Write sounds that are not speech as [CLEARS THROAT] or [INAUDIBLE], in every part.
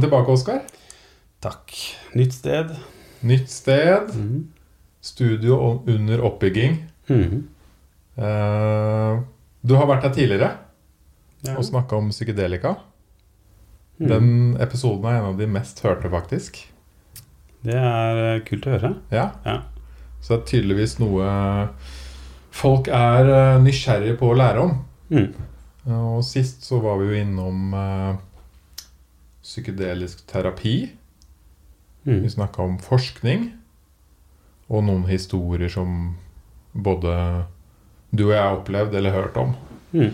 Velkommen tilbake, Oskar. Takk. Nytt sted. Nytt sted. Mhm. Studio under oppbygging. Mhm. Uh, du har vært her tidligere Ja. og snakka om psykedelika. Mhm. Den episoden er en av de mest hørte, faktisk. Det er eh, kult å høre. Ja. Ja. Så det er tydeligvis noe folk er eh, nysgjerrige på å lære om. Mhm. Og sist så var vi jo innom psykedelisk terapi. Mm. Vi snakka om forskning. Og noen historier som både du og jeg har opplevd eller hørt om. Mm.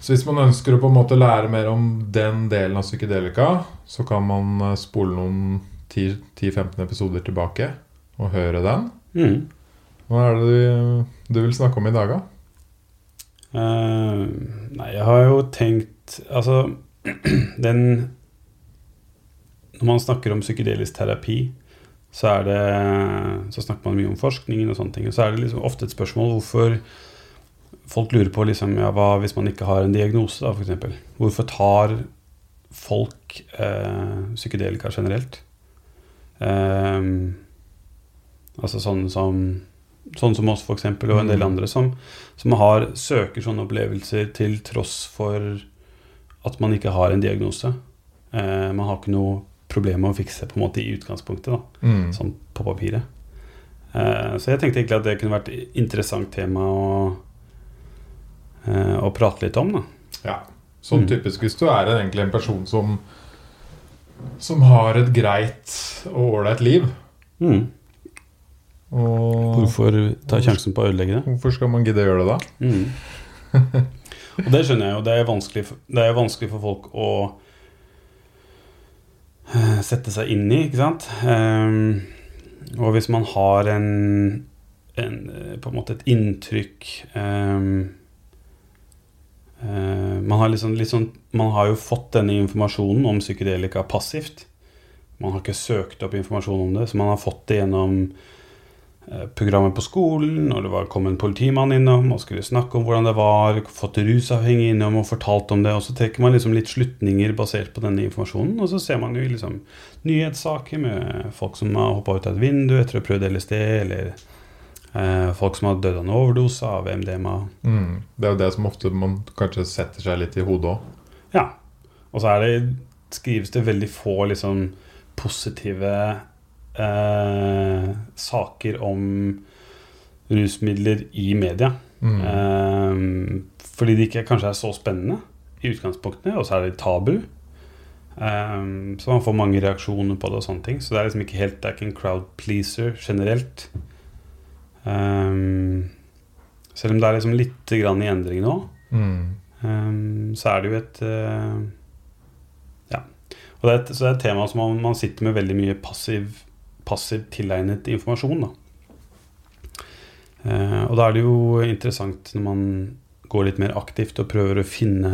Så hvis man ønsker å på en måte lære mer om den delen av psykedelika, så kan man eh, spole noen 10-15 episoder tilbake og høre den. Mm. Hva er det du, du vil snakke om i dag, da? Uh, nei, jeg har jo tenkt Altså, [CLEARS THROAT] den Når man snakker om psykedelisk terapi, så det Så snakker man mye om forskningen og sånne ting. Og så er det liksom ofte et spørsmål hvorfor folk lurer på liksom, ja, hva hvis man ikke har en diagnose, da, f.eks. Hvorfor tar folk eh, psykedelika generelt? Eh, altså sånn som Sånn som oss, f.eks., og en del Mm. andre som, som har, søker sånne opplevelser til tross for at man ikke har en diagnose. Eh, man har ikke noe problem med å fikse på en måte i utgangspunktet, da, Mm. sånn på papiret. Eh, så jeg tenkte egentlig at det kunne vært et interessant tema å, eh, å prate litt om. da. Ja. Sånn Mm. typisk hvis du er egentlig en person som Som har et greit og ålreit liv. Og Hvorfor ta sjansen på å ødelegge det? hvorfor skal man gidde å gjøre det da? Mm. [LAUGHS] Og det skjønner jeg jo. Det er vanskelig for, det er vanskelig for folk å sette seg inn i, ikke sant? Ehm, og hvis man har en, en eh, På en måte et inntrykk ehm, eh, man, har liksom, sånn- man har jo fått denne informasjonen om psykedelika passivt. Man har ikke søkt opp informasjon om det, så man har fått det gjennom eh, programmet på skolen, når det var, kom en politimann innom og skulle snakke om hvordan det var, fått rusavhengig innom og fortalt om det, og så trekker man liksom litt slutninger basert på denne informasjonen, og så ser man jo liksom nyhetssaker med folk som har hoppa ut av et vindu etter å ha prøvd LSD, eller eh, folk som har dødd av en overdose av MDMA. Mm. Det er jo det som ofte man kanskje setter seg litt i hodet òg. Ja. Og så det, skrives det veldig få liksom positive eh, saker om rusmidler i media. Mm. Eh, fordi det ikke kanskje er så spennende i utgangspunktet, og så er det tabu. Eh, så man får mange reaksjoner på det og sånne ting. Så det er liksom ikke helt Det er ikke en crowd pleaser generelt. Eh, selv om det er liksom litt grann i endring nå. Mm. Ehm, så er det jo et eh, Ja. Og det er et, så det er et tema som man, man sitter med veldig mye passiv, passiv tilegnet informasjon. Da. Eh, og da er det jo interessant når man går litt mer aktivt og prøver å finne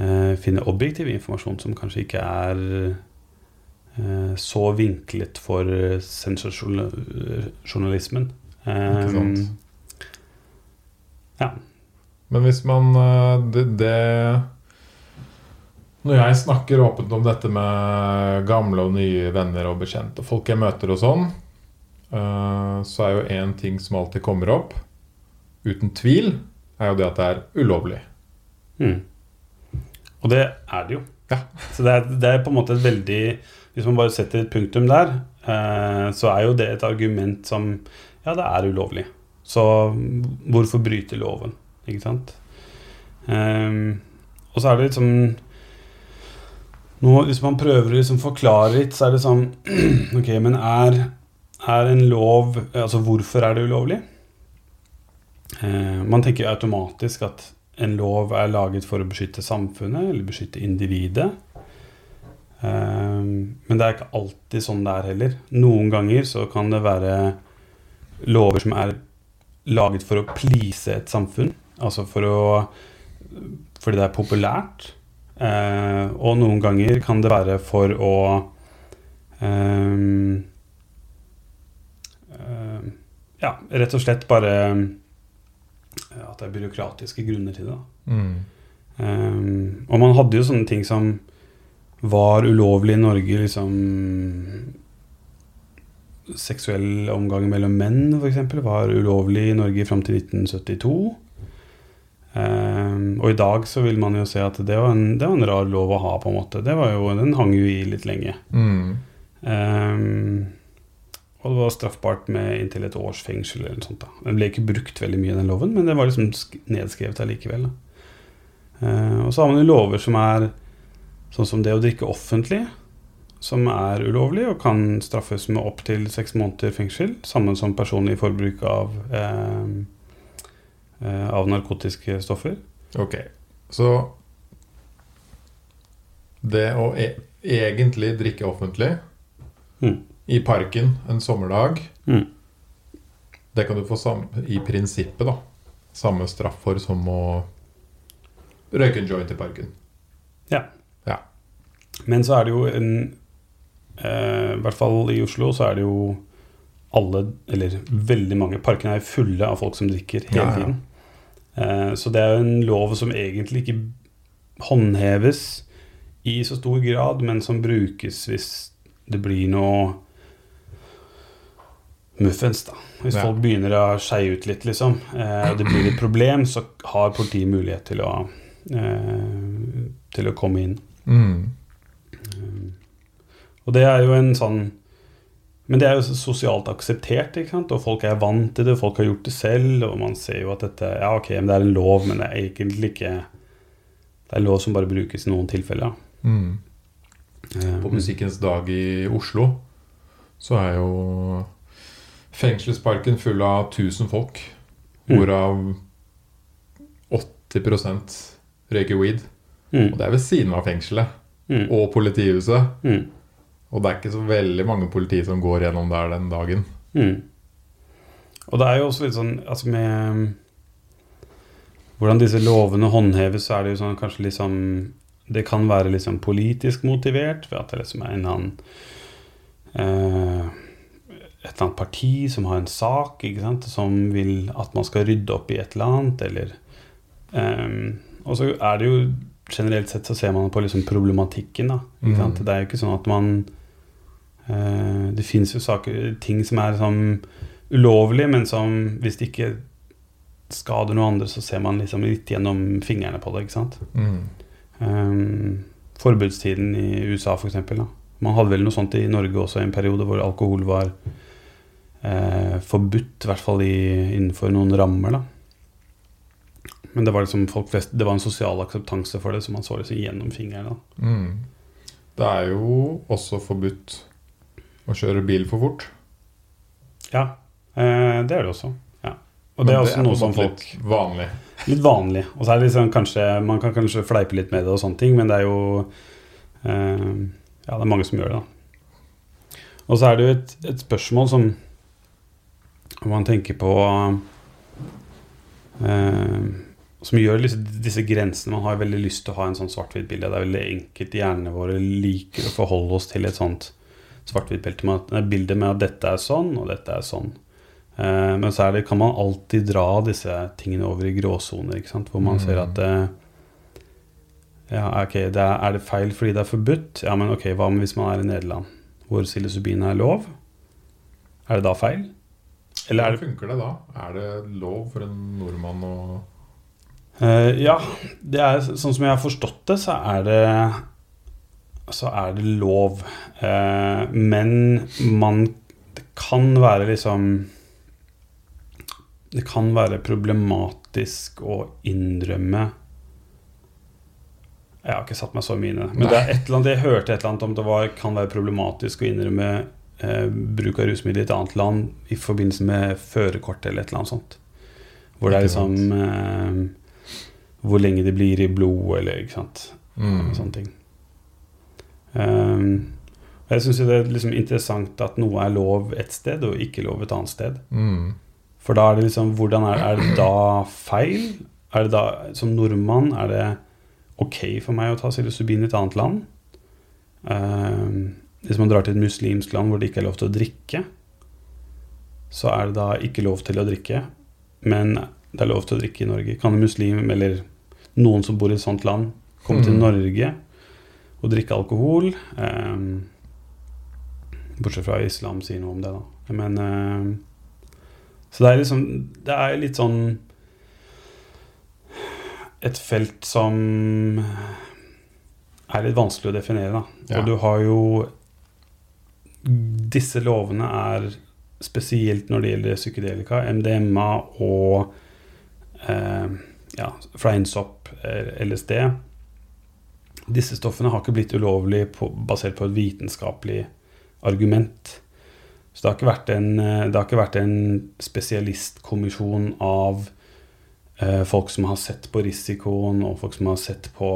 eh, Finne objektiv informasjon som kanskje ikke er eh, så vinklet for sensasjonalismen. Ikke sant. Ja. Men hvis man det, det Når jeg snakker åpent om dette med gamle og nye venner og bekjente, folk jeg møter og sånn, eh, så er jo én ting som alltid kommer opp, uten tvil, er jo det at det er ulovlig. Mm. Og det er det jo. Ja. Så det er, det er på en måte et veldig Hvis man bare setter et punktum der, eh, så er jo det et argument som Ja, det er ulovlig. Så hvorfor bryte loven? Ikke sant? Ehm, og så er det liksom nå, Hvis man prøver å liksom forklare litt, så er det sånn [CLEARS THROAT] Ok, men er, er en lov Altså, hvorfor er det ulovlig? Eh, man tenker automatisk at en lov er laget for å beskytte samfunnet eller beskytte individet. Eh, men det er ikke alltid sånn det er heller. Noen ganger så kan det være lover som er laget for å please et samfunn. Altså for å Fordi det er populært. Eh, og noen ganger kan det være for å eh, eh, Ja, rett og slett bare at det er byråkratiske grunner til det. Mm. Um, og man hadde jo sånne ting som var ulovlig i Norge liksom Seksuell omgang mellom menn, f.eks., var ulovlig i Norge fram til 1972. Um, og i dag så vil man jo se at det var, en, det var en rar lov å ha, på en måte. Det var jo, Den hang jo i litt lenge. Mm. Um, og det var straffbart med inntil et års fengsel eller noe sånt. da Den ble ikke brukt veldig mye, den loven, men det var liksom nedskrevet allikevel. Uh, og så har man jo lover som er sånn som det å drikke offentlig, som er ulovlig og kan straffes med opptil seks måneder fengsel, sammen som personlig forbruk av, eh, av narkotiske stoffer. Ok, så det å e egentlig drikke offentlig Mm. i parken en sommerdag, Mm. det kan du få i prinsippet da, samme straff for som å røyke en joint i parken. Ja. Ja. Men så er det jo en eh, I hvert fall i Oslo så er det jo alle, eller veldig mange Parkene er fulle av folk som drikker hele Ja, ja. tiden. Eh, så det er jo en lov som egentlig ikke håndheves i så stor grad, men som brukes hvis det blir noe muffens, da. Hvis Ja. folk begynner å skeie ut litt, liksom, eh, og det blir et problem, så har politiet mulighet til å eh, til å komme inn. Mm. Og det er jo en sånn Men det er jo sosialt akseptert, ikke sant? og folk er vant til det, folk har gjort det selv, og man ser jo at dette Ja, ok, men det er en lov, men det er egentlig ikke Det er en lov som bare brukes i noen tilfeller. Mm. Um, På Musikkens dag i Oslo så er jo fengselsparken full av 1000 folk, Mm. hvorav 80 røyker weed. Mm, Og det er ved siden av fengselet mm, og politihuset. mm, Og det er ikke så veldig mange politi som går gjennom der den dagen. mm. Og det er jo også litt sånn altså med um, hvordan disse lovene håndheves, så er det jo sånn kanskje liksom Det kan være liksom politisk motivert ved at det liksom er en annen eh, et eller annet parti som har en sak, ikke sant, som vil at man skal rydde opp i et eller annet, eller ehm, Og så er det jo generelt sett så ser man på liksom problematikken, da. Mm. Det er jo ikke sånn at man Det fins jo saker, ting som er sånn ulovlige, men som hvis det ikke skader noe andre, så ser man liksom litt gjennom fingrene på det, ikke sant. Mm. Um, forbudstiden i USA, eksempel. Man hadde vel noe sånt i Norge også, i en periode hvor alkohol var eh, forbudt, i hvert fall i, innenfor noen rammer. da. Men det var liksom folk flest, det var en sosial akseptanse for det, så man så liksom gjennom fingrene. da. Mm. Det er jo også forbudt å kjøre bil for fort. Ja, eh, det er det også. Ja. Og Men det er også noe som folk litt vanlig. Litt vanlig. Og så er det liksom kanskje Man kan kanskje fleipe litt med det og sånne ting, men det er jo eh, Ja, det er mange som gjør det, da. Og så er det jo et, et spørsmål som Om man tenker på eh, Som gjør disse, disse grensene Man har veldig lyst til å ha en sånn svart-hvitt-bilde. Det er veldig enkelt. Hjernene våre liker å forholde oss til et sånt svart-hvitt-bilde med, at- dette er sånn, og dette er sånn. Eh, men så det, kan man alltid dra disse tingene over i gråsoner, hvor man Mm. ser at eh, ja, okay, det er, er det feil fordi det er forbudt? Ja, men ok, hva med hvis man er i Nederland, hvor psilocybin er lov? Er det da feil? Eller er det Hvordan funker det da? Er det lov for en nordmann å uh, ja, det er sånn som jeg har forstått det, så er det Så er det lov. Eh, men man Det kan være liksom Det kan være problematisk å innrømme Jeg har ikke satt meg så mye inn i det. Men det annet, jeg hørte et eller annet om det var, kan være problematisk å innrømme eh, bruk av rusmidler i et annet land i forbindelse med førerkort eller et eller annet sånt. Hvor det er liksom eh, Hvor lenge det blir i blodet, eller ikke sant. mm. Sånne ting. Um, jeg syns det er liksom interessant at noe er lov et sted og ikke lov et annet sted. Mm. For da er det liksom Hvordan er, er det da feil? Er det da, som nordmann, er det ok for meg å ta psilocybin i et annet land? Um, hvis man drar til et muslimsk land hvor det ikke er lov til å drikke, så er det da ikke lov til å drikke, men det er lov til å drikke i Norge. Kan en muslim, eller noen som bor i et sånt land, komme til Mm. Norge å drikke alkohol. Um, bortsett fra islam sier noe om det, da. Men um, Så det er liksom Det er litt sånn Et felt som er litt vanskelig å definere, da. Ja. Og du har jo Disse lovene er spesielt når det gjelder psykedelika, MDMA og eh, ja, fleinsopp, eh, LSD. Disse stoffene har ikke blitt ulovlig på, basert på et vitenskapelig argument. Så det har ikke vært en, eh, det har ikke vært en spesialistkommisjon av eh, folk som har sett på risikoen, og folk som har sett på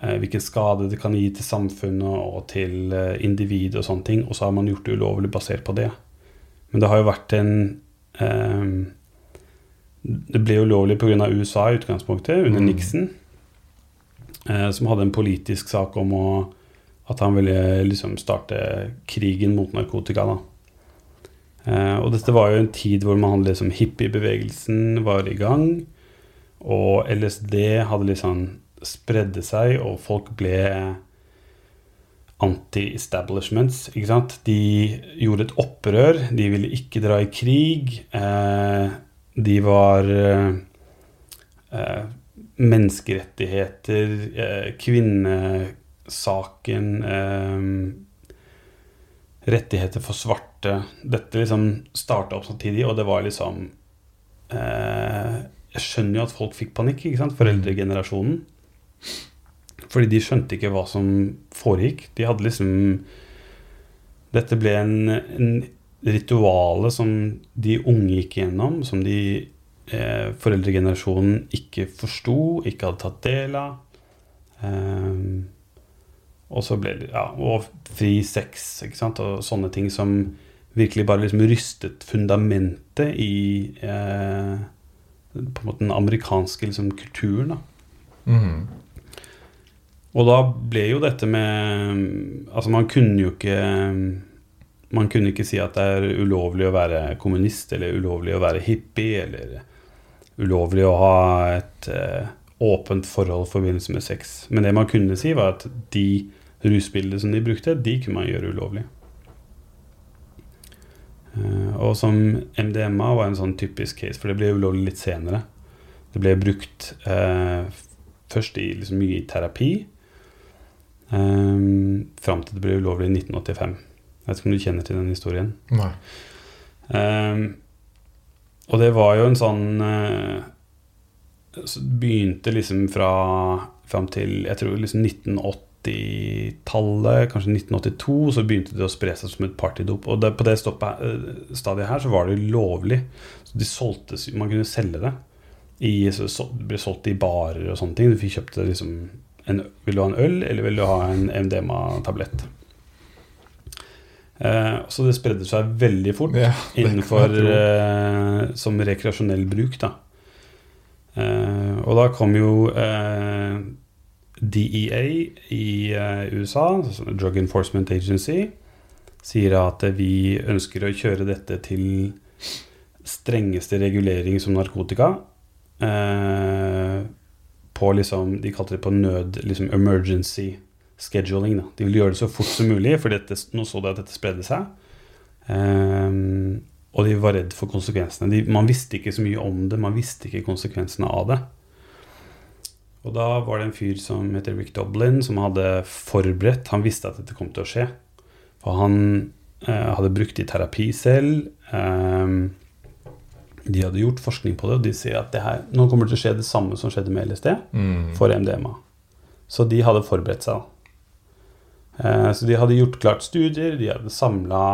eh, hvilken skade det kan gi til samfunnet og til eh, individ og sånne ting, og så har man gjort det ulovlig basert på det. Men det har jo vært en eh, Det ble ulovlig pga. USA i utgangspunktet, under Mm. Nixon, som hadde en politisk sak om å, at han ville liksom starte krigen mot narkotika. da. Eh, og dette var jo en tid hvor man hadde liksom hippiebevegelsen var i gang, og LSD hadde liksom spredde seg, og folk ble anti-establishments. ikke sant? De gjorde et opprør. De ville ikke dra i krig. Eh, de var eh, eh, Menneskerettigheter, eh, kvinnesaken eh, Rettigheter for svarte. Dette liksom starta opp samtidig, og det var liksom eh, Jeg skjønner jo at folk fikk panikk, ikke sant? Foreldregenerasjonen. Fordi de skjønte ikke hva som foregikk. De hadde liksom Dette ble en, en rituale som de unge gikk gjennom, som de eh, foreldregenerasjonen ikke forsto, ikke hadde tatt del av. Eh, og så ble det ja, Og fri sex, ikke sant, og sånne ting som virkelig bare liksom rystet fundamentet i eh, på en måte den amerikanske liksom, kulturen. da. Mm. Og da ble jo dette med Altså, man kunne jo ikke Man kunne ikke si at det er ulovlig å være kommunist, eller ulovlig å være hippie, eller ulovlig å ha et eh, åpent forhold i forbindelse med sex. Men det man kunne si, var at de rusbildene som de brukte, de kunne man gjøre ulovlig. Eh, og som MDMA var en sånn typisk case, for det ble ulovlig litt senere. Det ble brukt eh, først i liksom mye i terapi, Um, Fram til det ble ulovlig i 1985. Jeg vet ikke om du kjenner til den historien? Nei. Um, og det var jo en sånn uh, så Begynte liksom fra fram til jeg tror liksom 1980-tallet, kanskje 1982, så begynte det å spre seg som et partydop. Og det, på det stoppet, uh, stadiet her så var det lovlig. Så de solgte, Man kunne selge det. I, så, ble solgt i barer og sånne ting. Du fikk kjøpt det liksom en, Vil du ha en øl, eller vil du ha en MDMA-tablett? Eh, så det spredde seg veldig fort Ja, innenfor eh, som rekreasjonell bruk, da. Eh, og da kom jo eh, DEA i USA, Drug Enforcement Agency, sier at vi ønsker å kjøre dette til strengeste regulering som narkotika. Eh, på liksom De kalte det på nød liksom emergency scheduling. Da. De ville gjøre det så fort som mulig, for dette, nå så de at dette spredde seg. Um, og de var redd for konsekvensene. De, man visste ikke så mye om det, man visste ikke konsekvensene av det. Og da var det en fyr som heter Rick Doblin, som hadde forberedt Han visste at dette kom til å skje. For han eh, hadde brukt det i terapi selv. ehm, de hadde gjort forskning på det, og de sier at det her, nå kommer det til å skje det samme som skjedde med LSD Mm. for MDMA. Så de hadde forberedt seg. Eh, så de hadde gjort klart studier, de hadde samla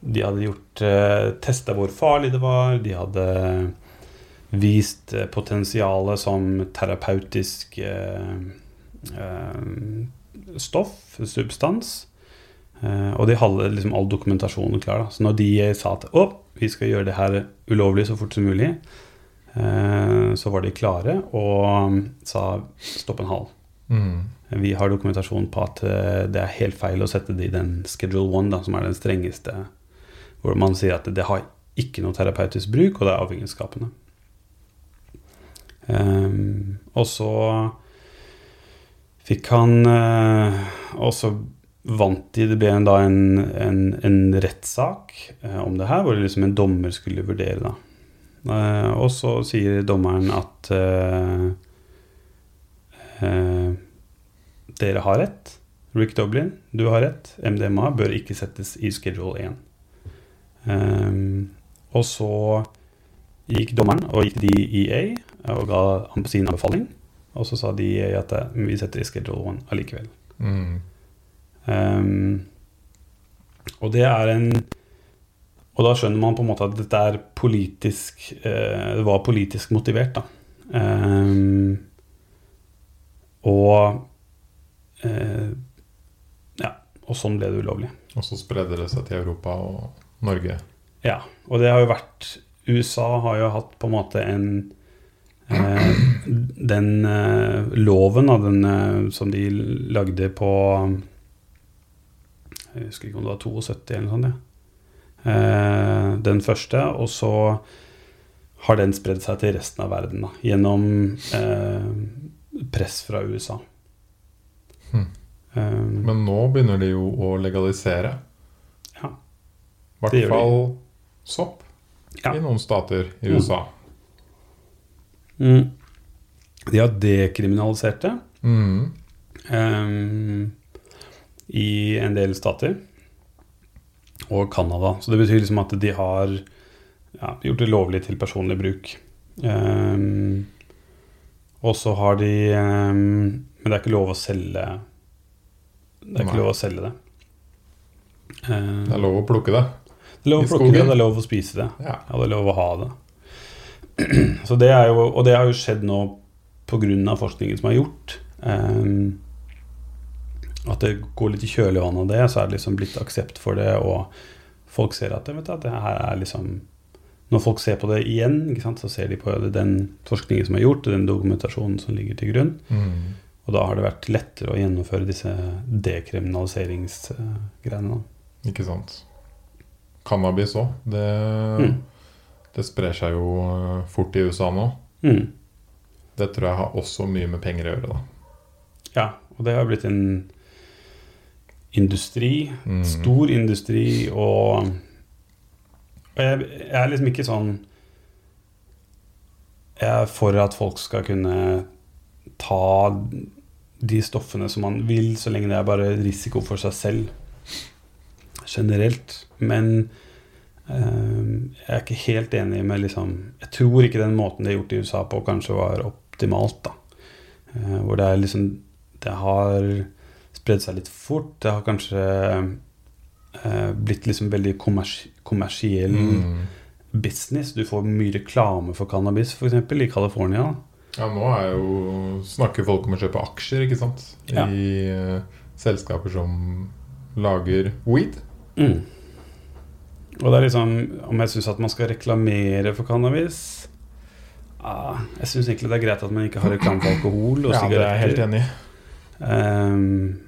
De hadde gjort eh, testa hvor farlig det var, de hadde vist eh, potensialet som terapeutisk stoff, substans. Og de hadde liksom all dokumentasjonen klar. Så når de sa at å, vi skal gjøre det her ulovlig så fort som mulig, så var de klare og sa stopp en hal. Mm. Vi har dokumentasjon på at eh, det er helt feil å sette det i den schedule one, som er den strengeste, hvor man sier at det har ikke noe terapeutisk bruk, og det er fikk han eh, også vant de det ble en, da en, en, en rettssak eh, om det her, hvor det liksom en dommer skulle vurdere, da. Eh, og så sier dommeren at eh, dere har rett. Rick Doblin, du har rett. MDMA bør ikke settes i schedule 1. Um, og så gikk dommeren og gikk DEA og ga sin anbefaling. Og så sa de at eh, vi setter i schedule 1 allikevel. Mm. Um, og det er en Og da skjønner man på en måte at dette er politisk uh, Det var politisk motivert, da. Um, og eh, Ja. Og sånn ble det ulovlig. Og så spredde det seg til Europa og Norge. Ja. Og det har jo vært USA har jo hatt på en måte en eh, Den eh, loven da, den, eh, som de lagde på Jeg husker ikke om det var 72 eller noe sånt. Ja. Eh, den første. Og så har den spredd seg til resten av verden da, gjennom eh, press fra USA. Hmm. Um, Men nå begynner de jo å legalisere. Ja. I hvert fall sopp Ja. i noen stater i Mm. USA. mm, de har dekriminalisert det. Mm. um, i en del stater. Og Canada. Så det betyr liksom at de har ja, gjort det lovlig til personlig bruk. Um, og så har de ehm, Men det er ikke lov å selge Det er ikke Nei. lov å selge det. Uh, Det er lov å plukke det. det er lov å plukke det, skogen. det er lov å spise det. Ja. Ja, det er lov å ha det. [CLEARS THROAT] Så det er jo, og det har jo skjedd nå pga. forskningen som er gjort. Um, at det går litt i kjølvannet av det, så er det liksom blitt aksept for det, og folk ser at, vet du, at det her er liksom Når folk ser på det igjen, sant, så ser de på det, den forskningen som er gjort, og den dokumentasjonen som ligger til grunn. Mm. Og da har det vært lettere å gjennomføre disse dekriminaliseringsgreiene. Ikke sant. Cannabis òg. Det, Mm. det sprer seg jo eh, fort i USA nå. Mm. Det tror jeg har også mye med penger å gjøre, da. Ja, og det har blitt en industri. Mm. Stor industri, og, og jeg, jeg er liksom ikke sånn Jeg er for at folk skal kunne ta de stoffene som man vil, så lenge det er bare risiko for seg selv generelt. Men eh, jeg er ikke helt enig med liksom Jeg tror ikke den måten det er gjort i USA på, kanskje var optimalt. da Eh, Hvor det er liksom Det har spredd seg litt fort. Det har kanskje eh, blitt liksom veldig kommers kommersiell Mm. business. Du får mye reklame for cannabis, f.eks. i California. Ja, nå er jo, snakker folk om å kjøpe aksjer, ikke sant? Ja. I uh, selskaper som lager weed. Mm. Og det er liksom Om jeg syns at man skal reklamere for cannabis ah, Jeg syns egentlig det er greit at man ikke har reklame for alkohol og Ja, det er jeg helt sigaretter. enig. Ehm,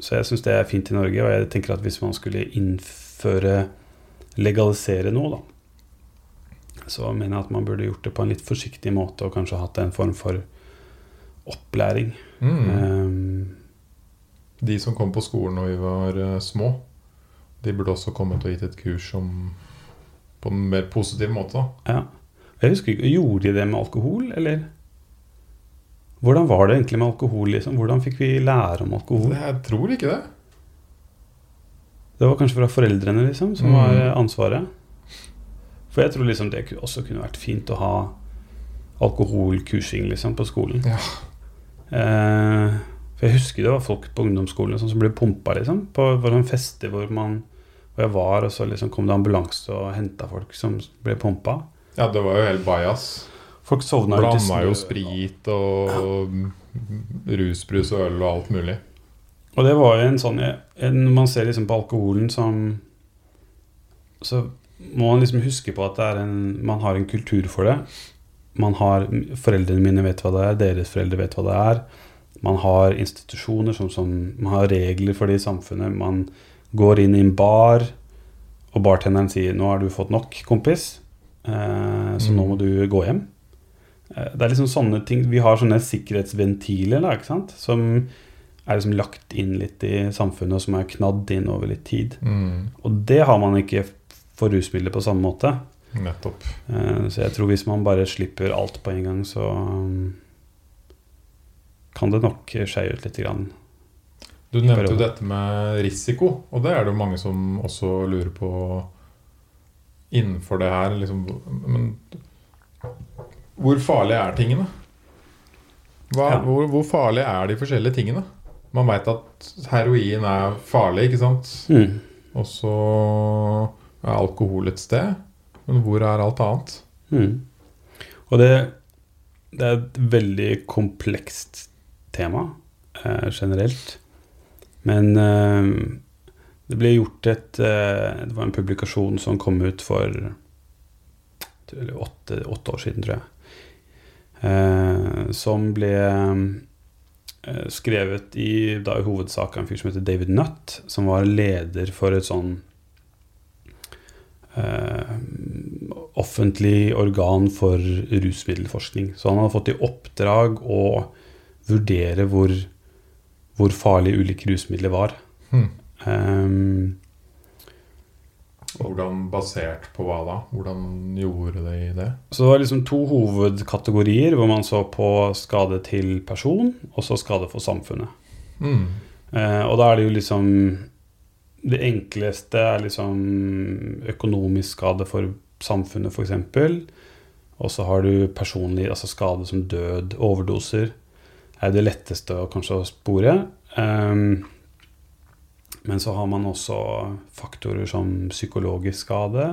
så jeg syns det er fint i Norge, og jeg tenker at hvis man skulle innføre Legalisere noe, da, så mener jeg at man burde gjort det på en litt forsiktig måte, og kanskje hatt en form for opplæring. Mm. Um, De som kom på skolen når vi var uh, små, de burde også kommet og gitt et kurs om på en mer positiv måte. ja. Jeg husker ikke, Gjorde de det med alkohol, eller? Hvordan var det egentlig med alkohol? liksom? Hvordan fikk vi lære om alkohol? Jeg tror ikke det. Det var kanskje fra foreldrene liksom, som Mm. var ansvaret. For jeg tror liksom det også kunne vært fint å ha alkoholkursing liksom, på skolen. Ja. Eh, for jeg husker det var folk på ungdomsskolen liksom, som ble pumpa liksom, på, på sånne fester hvor man hvor jeg var, og så liksom kom det ambulanse og henta folk som ble pumpa. Ja, det var jo helt bajas. Folk sovna jo Blanda jo sprit og rusbrus og øl og alt mulig. Og det var jo en sånn Når man ser liksom på alkoholen som Så må man liksom huske på at det er en, man har en kultur for det. Man har, Foreldrene mine vet hva det er, deres foreldre vet hva det er. Man har institusjoner som, som Man har regler for det i samfunnet. Man går inn i en bar, og bartenderen sier 'Nå har du fått nok, kompis, eh, så nå Mm. må du gå hjem'. Eh, Det er liksom sånne ting Vi har sånne sikkerhetsventiler da, ikke sant? som er liksom lagt inn litt i samfunnet, og som er knadd inn over litt tid. Mm. Og det har man ikke for rusmidler på samme måte. Nettopp. Eh, Så jeg tror hvis man bare slipper alt på en gang, så um, kan det nok skeie ut litt. Grann. Du nevnte jo dette med risiko, og det er det jo mange som også lurer på innenfor det her. Liksom, men hvor farlige er tingene? Hva, Ja. hvor, hvor farlige er de forskjellige tingene? Man veit at heroin er farlig, ikke sant? Mm. Og så alkohol et sted. Men hvor er alt annet? Mm. Og det, det er et veldig komplekst tema eh, generelt. Men eh, det ble gjort et eh, Det var en publikasjon som kom ut for åtte, åtte år siden, tror jeg. Eh, som ble eh, skrevet i, da, i hovedsak av en fyr som heter David Nutt, som var leder for et sånn offentlig organ for rusmiddelforskning. Så han hadde fått i oppdrag å vurdere hvor, hvor farlige ulike rusmidler var. Hm. Ehm, Hvordan basert på hva da? Hvordan gjorde de det? så det var liksom to hovedkategorier hvor man så på skade til person, og så skade for samfunnet. Hmm. Uh, og da er det jo liksom Det enkleste er liksom økonomisk skade for samfunnet, f.eks. Og så har du personlig altså skade som død, overdoser. er det letteste å kanskje å spore. Um, men så har man også faktorer som psykologisk skade.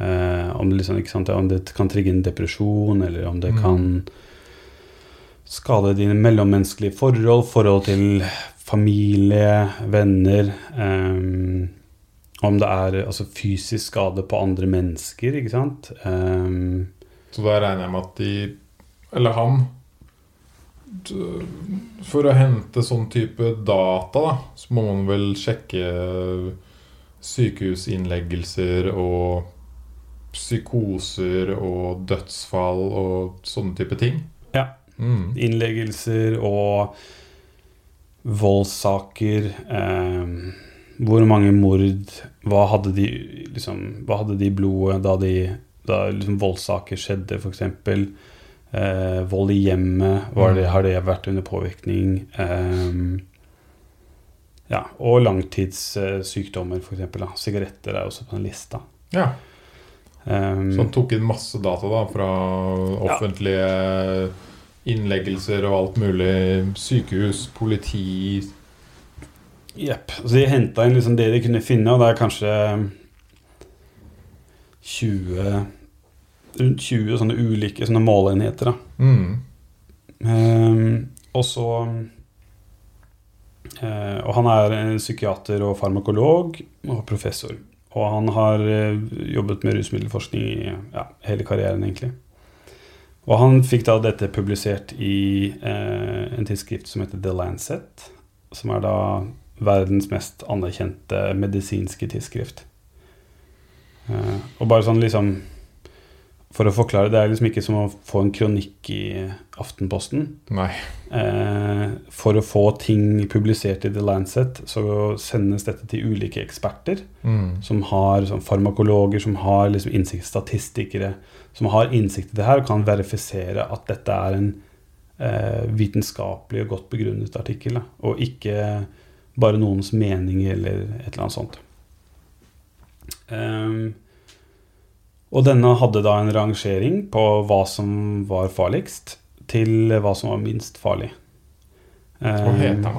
Uh, om, det liksom, sant, om det kan trigge en depresjon, eller om det Mm. kan skade dine mellommenneskelige forhold, forhold til familie, venner. um, om det er altså, fysisk skade på andre mennesker, ikke sant. Um, Så da regner jeg med at de Eller han For å hente sånn type data, da, så må man vel sjekke sykehusinnleggelser og psykoser og dødsfall og sånne type ting. Ja. Mm. innleggelser og voldssaker. Eh, hvor mange mord Hva hadde de liksom, Hva hadde de i blodet da, de, da liksom voldssaker skjedde, f.eks.? Eh, vold i hjemmet. Var det, Mm. har det vært under påvirkning? Eh, ja, og langtidssykdommer, f.eks. Sigaretter er også på den lista. Ja, Um, Så han tok inn masse data da fra offentlige innleggelser og alt mulig. Sykehus, politi Jepp. Så de henta inn liksom det de kunne finne, og det er kanskje 20 Rundt 20 sånne ulike sånne målenheter. Da. mm. Um, og så uh, Og han er psykiater og farmakolog og professor. Og han har eh, jobbet med rusmiddelforskning i ja, hele karrieren, egentlig. Og han fikk da dette publisert i eh, en tidsskrift som heter The Lancet. Som er da verdens mest anerkjente medisinske tidsskrift. Eh, og bare sånn liksom For å forklare, det er liksom ikke som å få en kronikk i Aftenposten. Nei. Eh, for å få ting publisert i The Lancet, så sendes dette til ulike eksperter. Mm. Som har sånn farmakologer, som har liksom innsikt, statistikere, som har innsikt i det her og kan verifisere at dette er en eh, vitenskapelig og godt begrunnet artikkel. Da, og ikke bare noens mening eller et eller annet sånt. Ehm, og denne hadde da en rangering på hva som var farligst, til hva som var minst farlig. Hva heter den, da?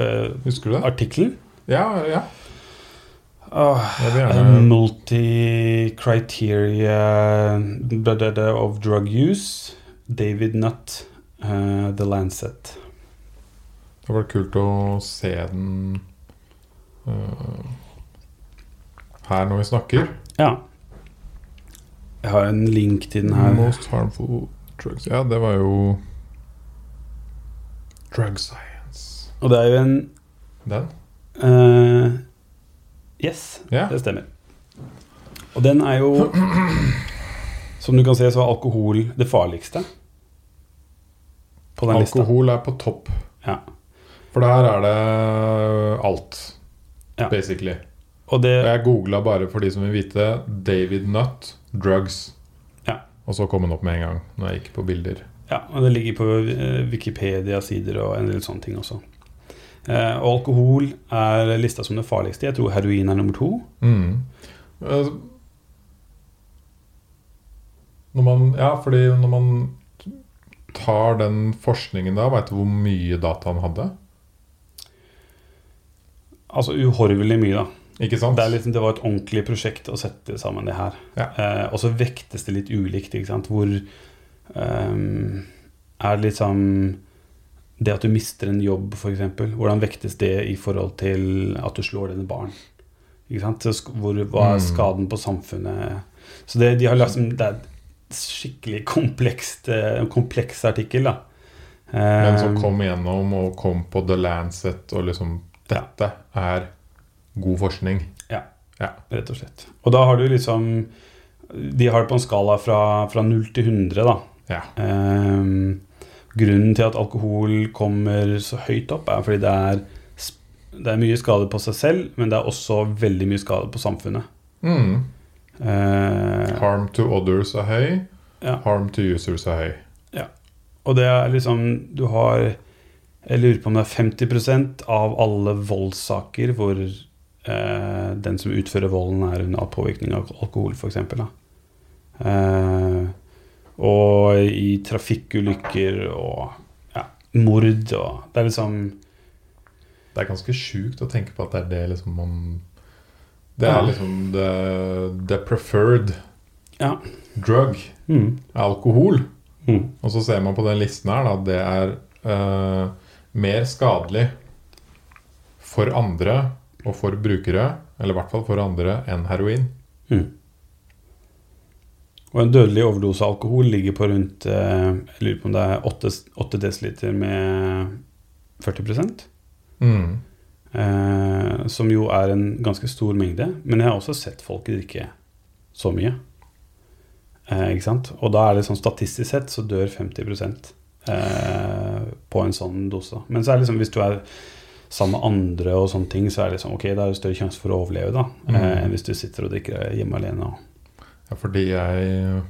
Uh, Husker du det? Artikkelen? Ja, ja. Uh, gjerne Multi-criteria of drug use. David Nutt, uh, The Lancet. Det var kult å se den uh, her når vi snakker. Ja. Jeg har en link til den her. Most harmful drugs Ja, det var jo Drug science. Og det er jo en Den? uh, Yes, yeah. det stemmer. Og den er jo Som du kan se, så er alkohol det farligste. På den lista. Alkohol er på topp. Ja. For der er det alt, Ja. basically. Og det Og jeg googla bare for de som vil vite David Nutt, drugs. Ja. Og så kom den opp med en gang når jeg gikk på bilder. Ja, og det ligger på eh, Wikipedia-sider og en del sånne ting også. Eh, og alkohol er lista som det farligste. Jeg tror heroin er nummer to. Mm. Eh, Når man, ja, fordi når man tar den forskningen da, veit du hvor mye data han hadde? Altså uhorvelig mye, da. Ikke sant? Det, er liksom, det var et ordentlig prosjekt å sette sammen det her. Ja. Eh, og så vektes det litt ulikt, ikke sant. Hvor um, er det liksom Det at du mister en jobb, f.eks. Hvordan vektes det i forhold til at du slår dine barn? Ikke sant? Så Hvor, hva er Mm. skaden på samfunnet? Så det, de har liksom, det er skikkelig komplekst, eh, kompleks artikkel, da. Men som Eh, kom gjennom og kom på The Lancet og liksom Dette er god forskning. Ja, Rett og slett. Og da har du liksom De har det på en skala fra, fra 0 til 100, da. Ja. Um, grunnen til at alkohol kommer så høyt opp, er fordi det er, det er mye skade på seg selv, men det er også veldig mye skade på samfunnet. Mm. Uh, Harm to others er høy. Ja. Harm to users er høy. og det er liksom Du har Jeg lurer på om det er 50% av alle voldssaker hvor eh, den som utfører volden, er under påvirkning av alkohol, f.eks. Eh, og i trafikkulykker og ja, mord og Det er liksom Det er ganske sjukt å tenke på at det er det liksom man Det er Ja. liksom the, the preferred Ja. drug. mm, Alkohol. mm, Og så ser man på den listen her at det er uh, mer skadelig for andre og for brukere, eller i hvert fall for andre, enn heroin. mm. Og en dødelig overdose av alkohol ligger på rundt eh, Jeg lurer på om det er 8, 8 dl med 40 Mm. Eh, som jo er en ganske stor mengde. Men jeg har også sett folk drikke så mye. Eh, ikke sant? Og da er det sånn statistisk sett så dør 50 eh, på en sånn dose. Men så er det liksom hvis du er sammen med andre og sånne ting, så er det liksom, ok, da er det større sjanse for å overleve da, Mm. eh, enn hvis du sitter og drikker hjemme alene. Ja, fordi jeg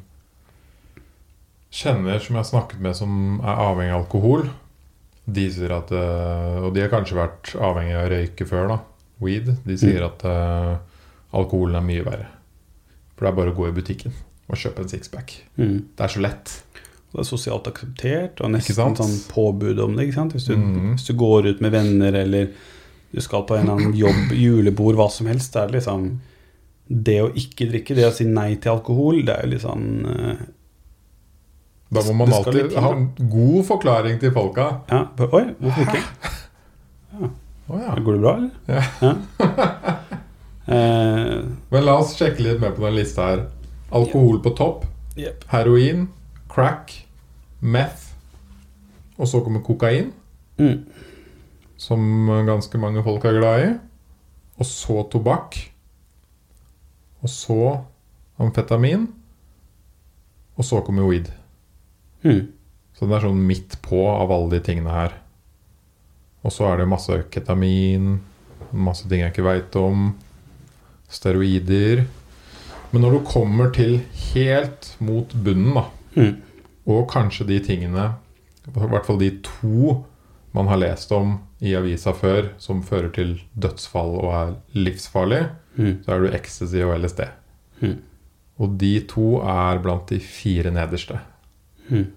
kjenner som jeg har snakket med som er avhengig av alkohol. De sier at eh, Og de har kanskje vært avhengig av å røyke før, da. Weed. De sier at uh, alkoholen er mye verre. For det er bare å gå i butikken og kjøpe en sixpack. mm. Det er så lett. Det er sosialt akseptert, og nesten sånn påbud om det. Hvis du, mm. hvis du går ut med venner, eller du skal på en eller annen jobb, julebord, hva som helst, det er liksom Det å ikke drikke, det å si nei til alkohol, det er jo litt sånn uh, Da må man alltid ha en god forklaring til folka. Ja, Oi, hvorfor ikke? Ja. Går det bra, eller? Ja. [LAUGHS] Eh, Men la oss sjekke litt mer på den lista her. Alkohol på topp. Yep. Heroin, crack, meth. Og så kommer kokain, mm. som ganske mange folk er glad i. Og så tobakk. Og så amfetamin. Og så kommer weed. Mm. Så den er sånn midt på av alle de tingene her. Og så er det masse ketamin, masse ting jeg ikke veit om. Steroider. Men når du kommer til helt mot bunnen, da, Mm. og kanskje de tingene, i hvert fall de to man har lest om i avisa før, som fører til dødsfall og er livsfarlig, Mm. så er du ecstasy og LSD. Mm. Og de to er blant de fire nederste. Mm.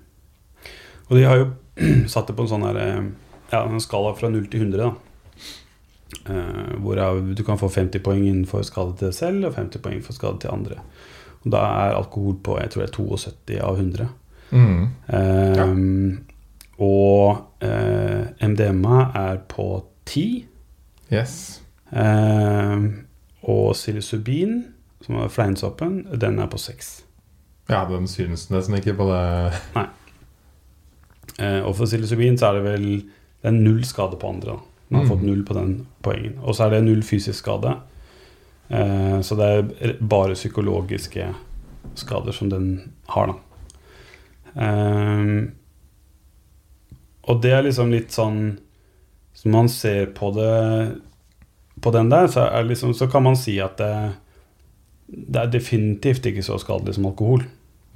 Og de har jo [CLEARS THROAT] satt det på en sånn her eh, Ja, en skala fra 0 til 100, da. Eh, hvorav du kan få 50 poeng innenfor skade til deg selv og 50 poeng for skade til andre. Og da er alkohol på jeg tror det er 72 av 100. Mm. Eh, Og eh, MDMA er på 10. Yes. Eh, og psilocybin, som er fleinsoppen, den er på 6. Ja, den synes nesten ikke på det. Eh, og for psilocybin så er det vel Det er null skade på andre. da. Man har Mm. fått null på den poengen. Og så er det null fysisk skade. Eh, så det er bare psykologiske skader som den har, da. Eh, og det er liksom litt sånn Som man ser på det på den der, så, liksom, så kan man si at det, det er definitivt ikke så skadelig som alkohol.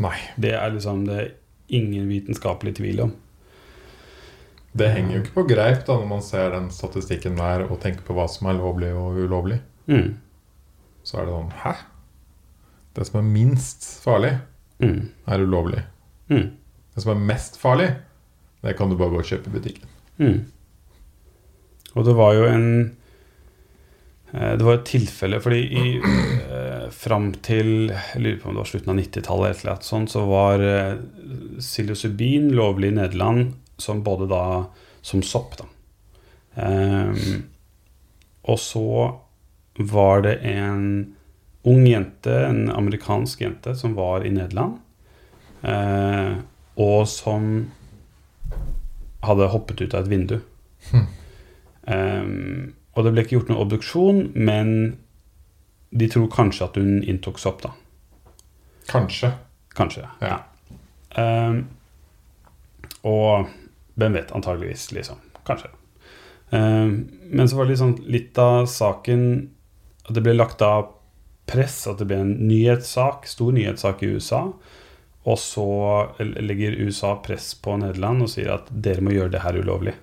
Nei. Det er liksom det er ingen vitenskapelig tvil om. Det henger jo ikke på greip da når man ser den statistikken der og tenker på hva som er lovlig og ulovlig. Mm. Så er det sånn Hæ? Det som er minst farlig, Mm. er ulovlig. Mm. Det som er mest farlig, det kan du bare gå og kjøpe i butikken. Mm. Og det var jo en eh, Det var et tilfelle fordi i eh, fram til Jeg lurer på om det var slutten av 90-tallet, eller noe sånt, så var eh, psilocybin lovlig i Nederland som både da som sopp, da. Ehm, og så var det en ung jente, en amerikansk jente, som var i Nederland. Eh, og som hadde hoppet ut av et vindu. Hm. Ehm, og det ble ikke gjort noen obduksjon, men de tror kanskje at hun inntok sopp, da. Kanskje. Kanskje. Ja. Ehm, og hvem vet, antageligvis, liksom. Kanskje. Ehm, men så var det liksom litt av saken at det ble lagt av press, at det ble en nyhetssak, stor nyhetssak i USA. Og så legger USA press på Nederland og sier at dere må gjøre det her ulovlig.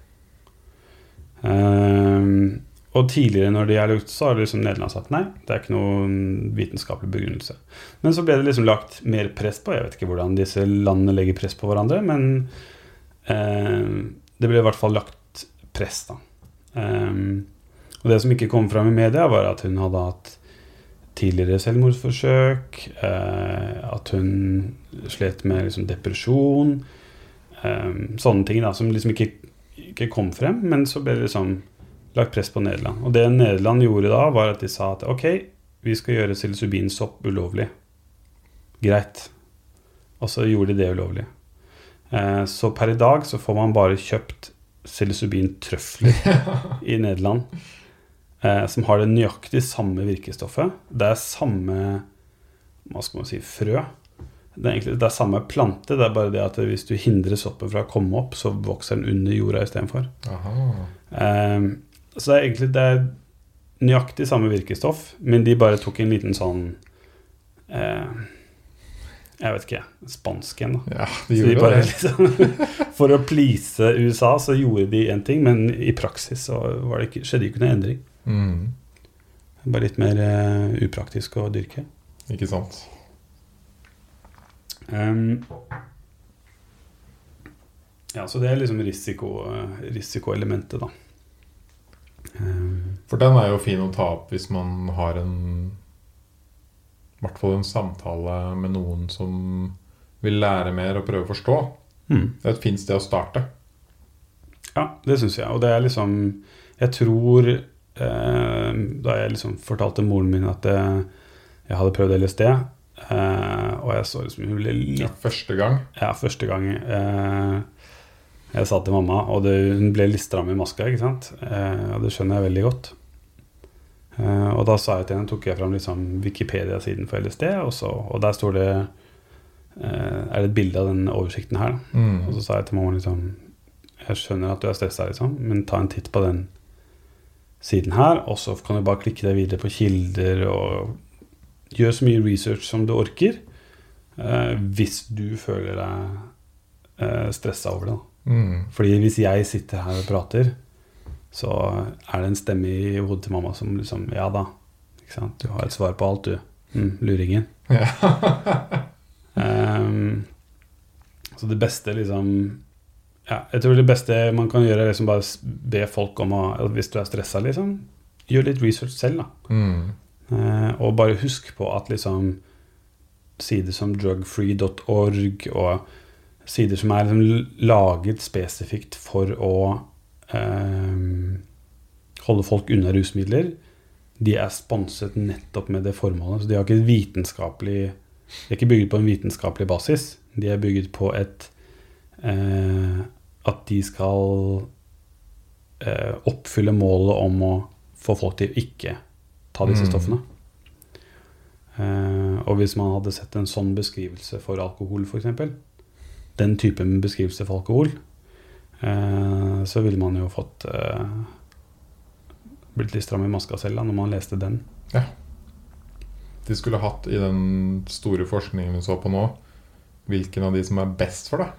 Um, og tidligere når de har lagt, så har liksom Nederland sagt nei, det er ikke noen vitenskapelig begrunnelse. Men så ble det liksom lagt mer press på. Jeg vet ikke hvordan disse landene legger press på hverandre, men ehm, det ble i hvert fall lagt press, da. Ehm, og det som ikke kom fram i media, var at hun hadde hatt tidligere selvmordsforsøk, eh, at hun slet med liksom depresjon, Eh, sånne ting da, som liksom ikke, ikke kom frem, men så ble det liksom lagt press på Nederland. Og det Nederland gjorde da, var at de sa at ok, vi skal gjøre psilocybinsopp ulovlig. Greit. Og så gjorde de det ulovlig. Eh, så per i dag så får man bare kjøpt psilocybintrøfler [LAUGHS] i Nederland. Eh, som har det nøyaktig samme virkestoffet. Det er samme hva skal man si, frø. Det er, egentlig, det er samme plante, det er bare det at hvis du hindrer soppen fra å komme opp, så vokser den under jorda istedenfor. Eh, så det er egentlig det er nøyaktig samme virkestoff, men de bare tok en liten sånn eh, Jeg vet ikke. Spansk en, da. Ja, Så de de gjorde bare, det. liksom, [LAUGHS] for å please USA så gjorde de én ting, men i praksis så var det ikke, skjedde ikke noen endring. Mm. Bare litt mer uh, upraktisk å dyrke. Ikke sant. Um, ja, så det er liksom risiko, risikoelementet, da. Um, For den er jo fin å ta opp hvis man har en I hvert fall en samtale med noen som vil lære mer og prøve å forstå. mm. Det er et fint sted å starte. Ja, det syns jeg. Og det er liksom Jeg tror Da jeg liksom fortalte moren min at eh, jeg hadde prøvd LSD, eh, og jeg så liksom Hun ble litt Ja, første gang. Ja, første gang eh, jeg sa til mamma, og det, hun ble litt stram i maska, ikke sant. Eh, og det skjønner jeg veldig godt. Eh, og da sa jeg til henne, tok jeg fram liksom Wikipedia-siden for LSD, og, så, og der står det eh, Er det et bilde av den oversikten her? Mm. Og så sa jeg til mamma liksom Jeg skjønner at du er stressa, liksom, men ta en titt på den siden her, og så kan du bare klikke deg videre på kilder og gjøre så mye research som du orker. Eh, hvis du føler deg eh, stressa over det. Mm. Fordi hvis jeg sitter her og prater, så er det en stemme i hodet til mamma som liksom Ja da, du har et svar på alt, du. Mm, luringen. Ja. um, [LAUGHS] så det beste liksom ja, Jeg tror det beste man kan gjøre, er liksom bare be folk om å Hvis du er stressa, liksom, gjør litt research selv, da. Mm. Eh, og bare husk på at liksom sider som drugfree.org og sider som er liksom laget spesifikt for å eh, holde folk unna rusmidler, de er sponset nettopp med det formålet. Så de har ikke vitenskapelig De er ikke bygget på en vitenskapelig basis. De er bygget på et eh, At de skal eh, oppfylle målet om å få folk til å ikke ta disse Mm. stoffene. Eh, og hvis man hadde sett en sånn beskrivelse for alkohol, f.eks., den typen beskrivelse for alkohol, eh, så ville man jo fått eh, Blitt litt stram i maska selv da, når man leste den. Ja. De skulle hatt i den store forskningen vi så på nå, hvilken av de som er best for deg.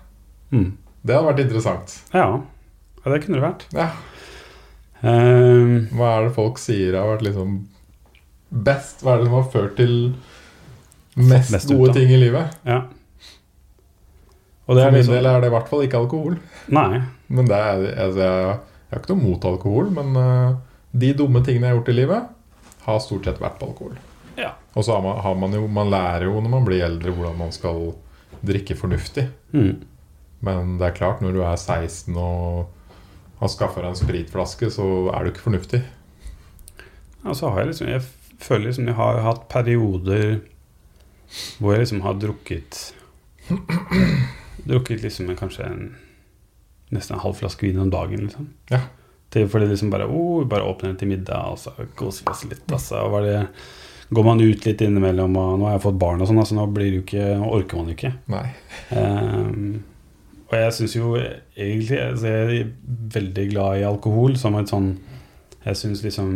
Mm. Det hadde vært interessant. Ja. ja, det kunne det vært. Ja. Um, Hva er det folk sier har vært liksom best? Hva er det som har ført til mest Mest gode ut, ting i livet? ja. Og det For min liksom del er det i hvert fall ikke alkohol. Nei. Men det er, altså, jeg, jeg har ikke noe mot alkohol, men uh, de dumme tingene jeg har gjort i livet, har stort sett vært på alkohol. Ja. Og så har man, har man jo Man lærer jo når man blir eldre, hvordan man skal drikke fornuftig. Mm. Men det er klart, når du er 16 og har skaffa deg en spritflaske, så er du ikke fornuftig. Og så har jeg liksom Jeg føler liksom jeg har hatt perioder hvor jeg liksom har drukket Drukket liksom en, kanskje en nesten en halv flaske vin om dagen, liksom. Ja. Til, fordi liksom bare oh, bare åpner den til middag, og så koser vi oss litt. Altså, og var det, går man ut litt innimellom, og nå har jeg fått barn og sånn, altså nå blir det jo ikke orker man jo ikke. Nei. Ehm, og jeg syns jo egentlig altså Jeg er veldig glad i alkohol som et sånn Jeg syns liksom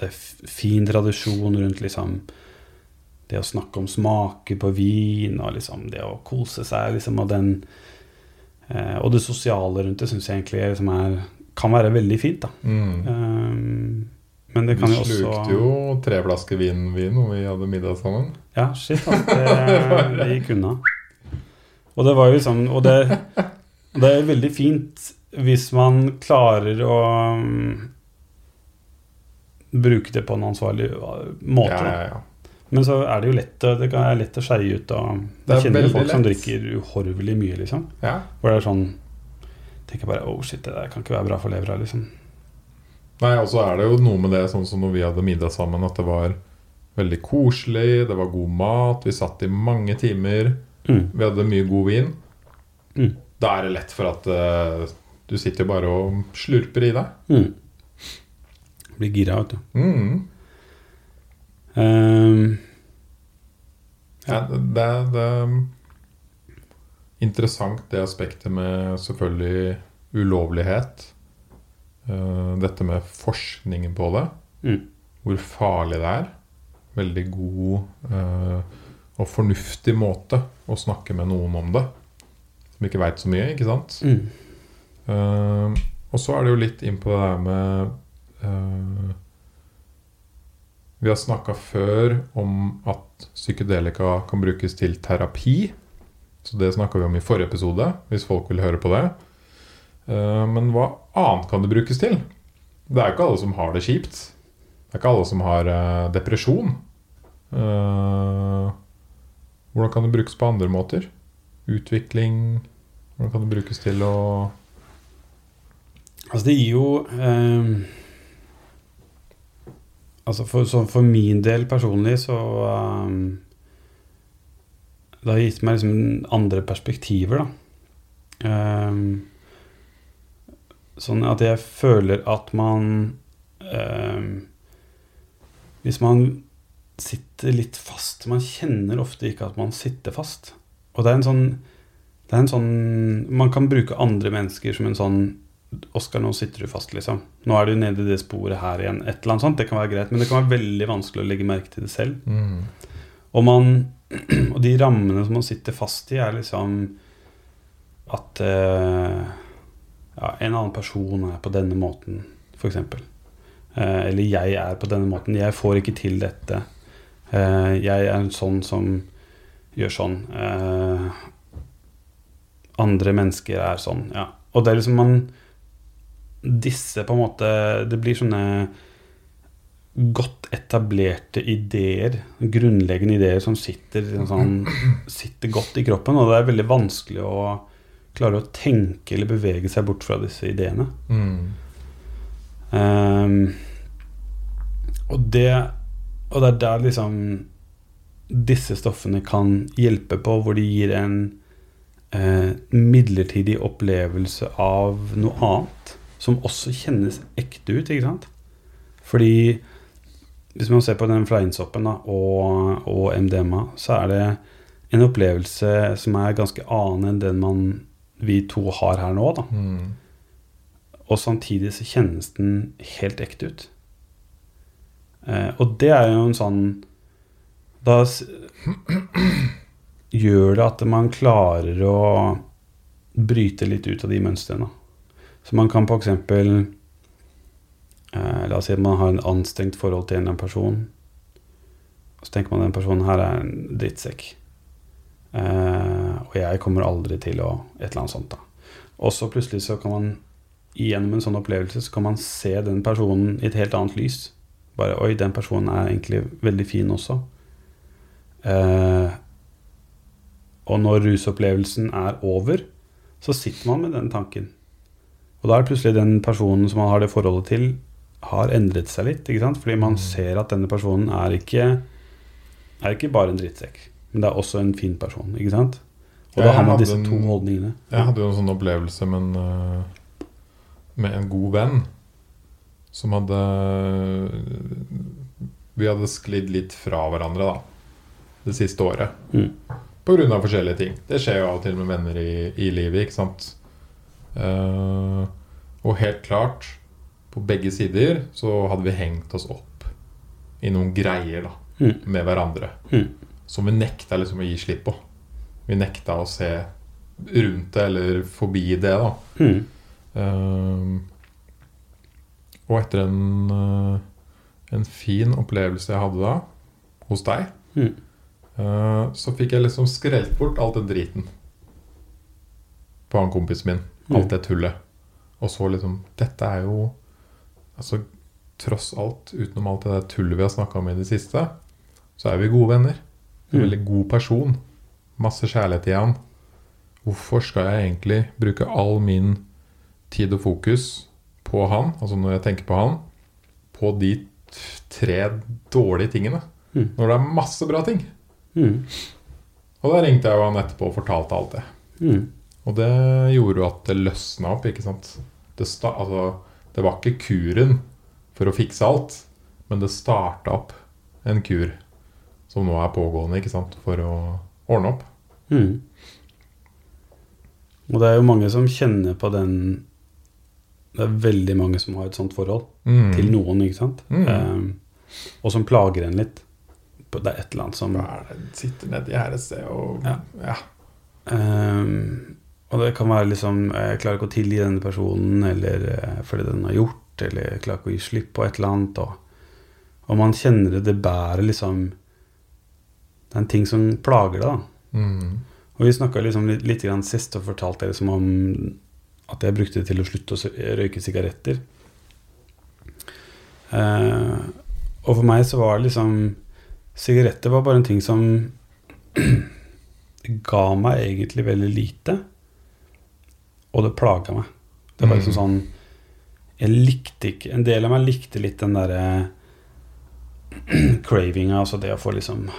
det er fin tradisjon rundt liksom det å snakke om smaker på vin, og liksom det å kose seg, liksom, og den eh, Og det sosiale rundt det syns jeg egentlig liksom er, kan være veldig fint, da. Mm. Um, men det Vi kan jo også slukte jo tre flasker vin vi når vi hadde middag sammen. Ja, shit, altså, det, det [LAUGHS] gikk unna. Og det var jo liksom Og det, det er veldig fint hvis man klarer å um, bruke det på en ansvarlig uh, måte. Ja, ja, ja. Men så er det jo lett det kan være lett å skeie ut. av er jeg kjenner jo folk folk som drikker uhorvelig mye, liksom. ja. Hvor det er sånn Tenker bare Oh, shit, det der kan ikke være bra for levra, liksom. Nei, og så er det jo noe med det, sånn som når vi hadde middag sammen, at det var veldig koselig, det var god mat, vi satt i mange timer, Mm. vi hadde mye god vin. Mm. Da er det lett for at uh, du sitter bare og slurper i deg. Mm. Blir gira, vet du. Mm. Um, Ja, det, det, det er interessant det aspektet med selvfølgelig ulovlighet. Uh, dette med forskningen på det. mm. Hvor farlig det er. Veldig god eh, og fornuftig måte å snakke med noen om det. Som ikke veit så mye, ikke sant? Mm. Uh, og så er det jo litt inn på det der med uh, Vi har snakka før om at psykedelika kan brukes til terapi. Så det snakka vi om i forrige episode, hvis folk vil høre på det. Uh, men hva annet kan det brukes til? Det er jo ikke alle som har det kjipt. Det er ikke alle som har eh, depresjon. Eh, hvordan kan det brukes på andre måter? Utvikling Hvordan kan det brukes til å Altså, det gir jo eh, Altså, for, så for min del personlig så eh, Det har gitt meg liksom andre perspektiver, da. Eh, sånn at jeg føler at man ehm, Hvis man sitter litt fast Man kjenner ofte ikke at man sitter fast. Og det er en sånn det er en sånn Man kan bruke andre mennesker som en sånn Oskar, nå sitter du fast, liksom. Nå er du nede i det sporet her igjen. Et eller annet sånt. Det kan være greit, men det kan være veldig vanskelig å legge merke til det selv. Mm. Og, man, [CLEARS THROAT] og de rammene som man sitter fast i, er liksom at uh, ja, en annen person er på denne måten, f.eks. Uh, eller jeg er på denne måten. Jeg får ikke til dette. Eh, jeg er en sånn som gjør sånn. Eh, andre mennesker er sånn. Ja. Og det er liksom man Disse på en måte Det blir sånne godt etablerte ideer, grunnleggende ideer som sitter, sånn, sitter godt i kroppen. Og det er veldig vanskelig å klare å tenke eller bevege seg bort fra disse ideene. Mm. Um, og det Og det er der liksom disse stoffene kan hjelpe på, hvor de gir en eh, midlertidig opplevelse av noe annet. Som også kjennes ekte ut, ikke sant? Fordi hvis man ser på den fleinsoppen da, og, og MDMA, så er det en opplevelse som er ganske annen enn den man vi to har her nå, da. Mm. Og samtidig så kjennes den helt ekte ut. Eh, og det er jo en sånn Da gjør det at man klarer å bryte litt ut av de mønstrene. Så man kan f.eks. Eh, la oss si at man har en anstrengt forhold til en eller annen person. Så tenker man at den personen her er en drittsekk. Eh, og jeg kommer aldri til å Et eller annet sånt, da. Og så plutselig så kan man gjennom en sånn opplevelse så kan man se den personen i et helt annet lys. Bare Oi, den personen er egentlig veldig fin også. Eh, og når rusopplevelsen er over, så sitter man med den tanken. Og da er plutselig den personen som man har det forholdet til, har endret seg litt. ikke sant? Fordi man Mm. ser at denne personen er ikke, er ikke bare en drittsekk, men det er også en fin person. ikke sant? Og da har man disse to holdningene. Jeg hadde jo en sånn opplevelse med en, øh, med en god venn som hadde Vi hadde sklidd litt fra hverandre da det siste året. Mm. Av forskjellige ting. Det skjer jo av og til med venner i, i livet, ikke sant. Uh, og helt klart, på begge sider så hadde vi hengt oss opp i noen greier da Mm. med hverandre. Mm. Som vi nekta liksom å gi slipp på. Vi nekta å se rundt det eller forbi det. da Mm. Ehm, Og etter en, eh, en fin opplevelse jeg hadde da, hos deg, Mm. eh, så fikk jeg liksom skrelt bort alt den driten på han kompisen min. Alt Mm. det tullet. Og så liksom Dette er jo Altså, tross alt, utenom alt det der tullet vi har snakka om i det siste, så er vi gode venner. En Mm. veldig god person. Masse kjærlighet i han. Hvorfor skal jeg egentlig bruke all min tid og fokus på han, altså når jeg tenker på han, på de tre dårlige tingene? Mm. Når det er masse bra ting. Mm. Og da ringte jeg jo han etterpå og fortalte alt det. Mm. Og det gjorde jo at det løsna opp, ikke sant. Det, altså, det var ikke kuren for å fikse alt, men det starta opp en kur som nå er pågående, ikke sant, for å ordne opp. Mm. Og det er jo mange som kjenner på den Det er veldig mange som har et sånt forhold Mm. til noen, ikke sant? Mm. Um, og som plager en litt. Det er et eller annet som det? Sitter nedi her et sted og Ja. ja. Um, Og det kan være liksom Jeg klarer ikke å tilgi denne personen, eller eh, fordi den har gjort, eller jeg klarer ikke å gi slipp på et eller annet. Og, og man kjenner det, det bærer liksom Det er en ting som plager deg, da. Mm. Og vi snakka liksom litt, litt grann sist og fortalte liksom om at jeg brukte det til å slutte å røyke sigaretter. Eh, og for meg så var det liksom Sigaretter var bare en ting som [CLEARS THROAT] ga meg egentlig veldig lite. Og det plaga meg. Det var liksom Mm. sånn Jeg likte ikke En del av meg likte litt den derre [CLEARS THROAT] cravinga, altså det å få liksom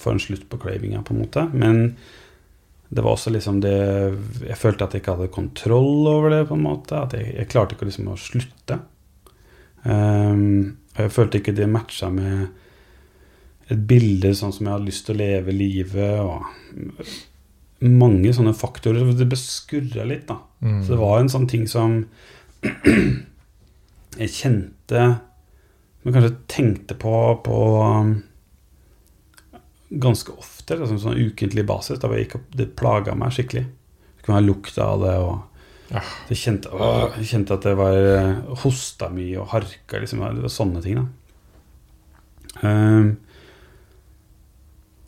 Få en slutt på cravinga, på en måte. Men det var også liksom det Jeg følte at jeg ikke hadde kontroll over det, på en måte. At jeg, jeg klarte ikke liksom å slutte. Um, og jeg følte ikke det matcha med et bilde sånn som jeg hadde lyst til å leve livet, og mange sånne faktorer. Det beskurra litt, da. Mm. Så det var en sånn ting som [CLEARS THROAT] jeg kjente Men kanskje tenkte på på um, ganske ofte, liksom sånn ukentlig basis. Da jeg gikk opp, det plaga meg skikkelig. Det kunne være lukta av det, og jeg, kjente, jeg kjente at det var eh, hosta mye og harka, liksom. Det var sånne ting, da. Um,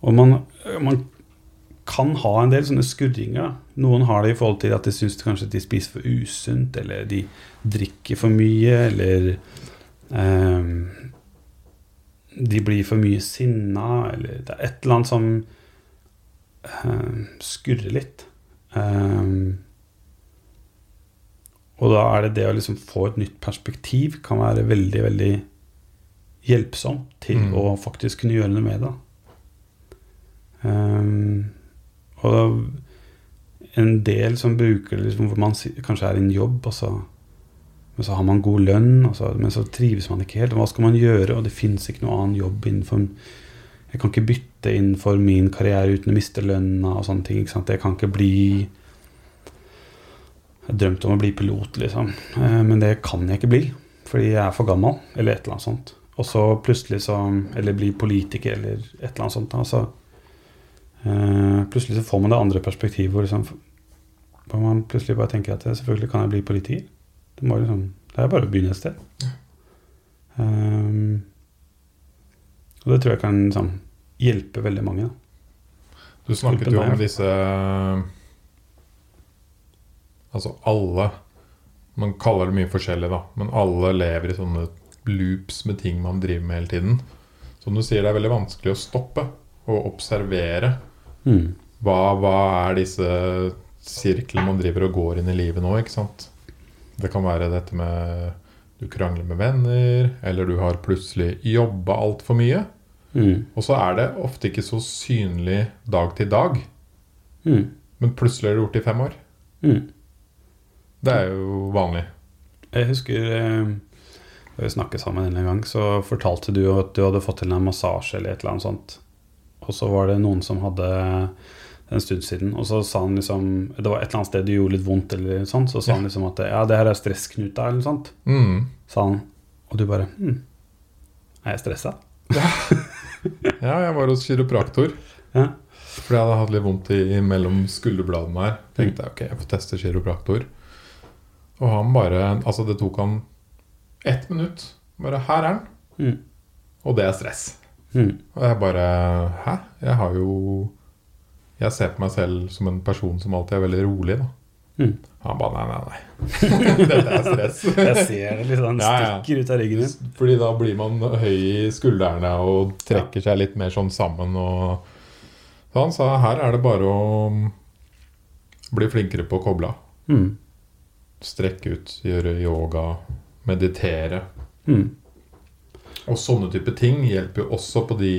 og man, man kan ha en del sånne skurringer. Noen har det i forhold til at de syns kanskje de spiser for usunt, eller de drikker for mye, eller ehm, de blir for mye sinna, eller det er et eller annet som uh, skurrer litt. Um, og da er det det å liksom få et nytt perspektiv kan være veldig, veldig hjelpsomt til Mm. å faktisk kunne gjøre noe med det. Um, og en del som bruker det liksom, hvor man kanskje er i en jobb, og så, men så har man god lønn, så, men så trives man ikke helt. Hva skal man gjøre? Og det fins ikke noe annen jobb innenfor Jeg kan ikke bytte innenfor min karriere uten å miste lønna og sånne ting. Jeg kan ikke bli Jeg drømte om å bli pilot, liksom. Eh, Men det kan jeg ikke bli, fordi jeg er for gammel, eller et eller annet sånt. Og så plutselig så Eller bli politiker, eller et eller annet sånt. Altså, eh, plutselig så får man det andre perspektivet, liksom man plutselig bare tenker at selvfølgelig kan jeg bli politiker. Det, må liksom, det er bare å begynne et sted. Um, og det tror jeg kan liksom, hjelpe veldig mange. Da. Du snakket jo om disse Altså alle Man kaller det mye forskjellig, da. Men alle lever i sånne loops med ting man driver med hele tiden. Som du sier, det er veldig vanskelig å stoppe og observere. Mm. Hva, hva er disse sirklene man driver og går inn i livet nå, ikke sant? Det kan være dette med du krangler med venner, eller du har plutselig jobba altfor mye. Mm. Og så er det ofte ikke så synlig dag til dag. Mm. Men plutselig er det gjort i fem år. Mm. Det er jo vanlig. Jeg husker eh, da vi snakket sammen en gang, så fortalte du at du hadde fått til en massasje eller et eller annet sånt. Og så var det noen som hadde en stund siden, og så sa han liksom Det var et eller annet sted du gjorde litt vondt, eller sånn, så sa Ja. han liksom at ja, det her er stressknuta, eller noe sånt. Mm. Sa han. Og du bare hm, Er jeg stressa? Ja, jeg var hos kiropraktor. [LAUGHS] Ja. Fordi jeg hadde hatt litt vondt i, mellom skulderbladene her. Tenkte jeg ok, jeg får teste kiropraktor. Og han bare Altså, det tok han ett minutt. Bare her er den. Mm. Og det er stress. Mm. Og jeg bare Hæ? Jeg har jo Jeg ser på meg selv som en person som alltid er veldig rolig, da. Mm. Han bare nei, nei, nei. [LAUGHS] Dette er stress. Jeg ser det liksom Ja, ja. stikker ut av ryggen din. Fordi da blir man høy i skuldrene og trekker seg litt mer sånn sammen. Og så han sa her er det bare å bli flinkere på å koble av. Mm. Strekke ut, gjøre yoga, meditere. Mm. Og sånne type ting hjelper jo også på de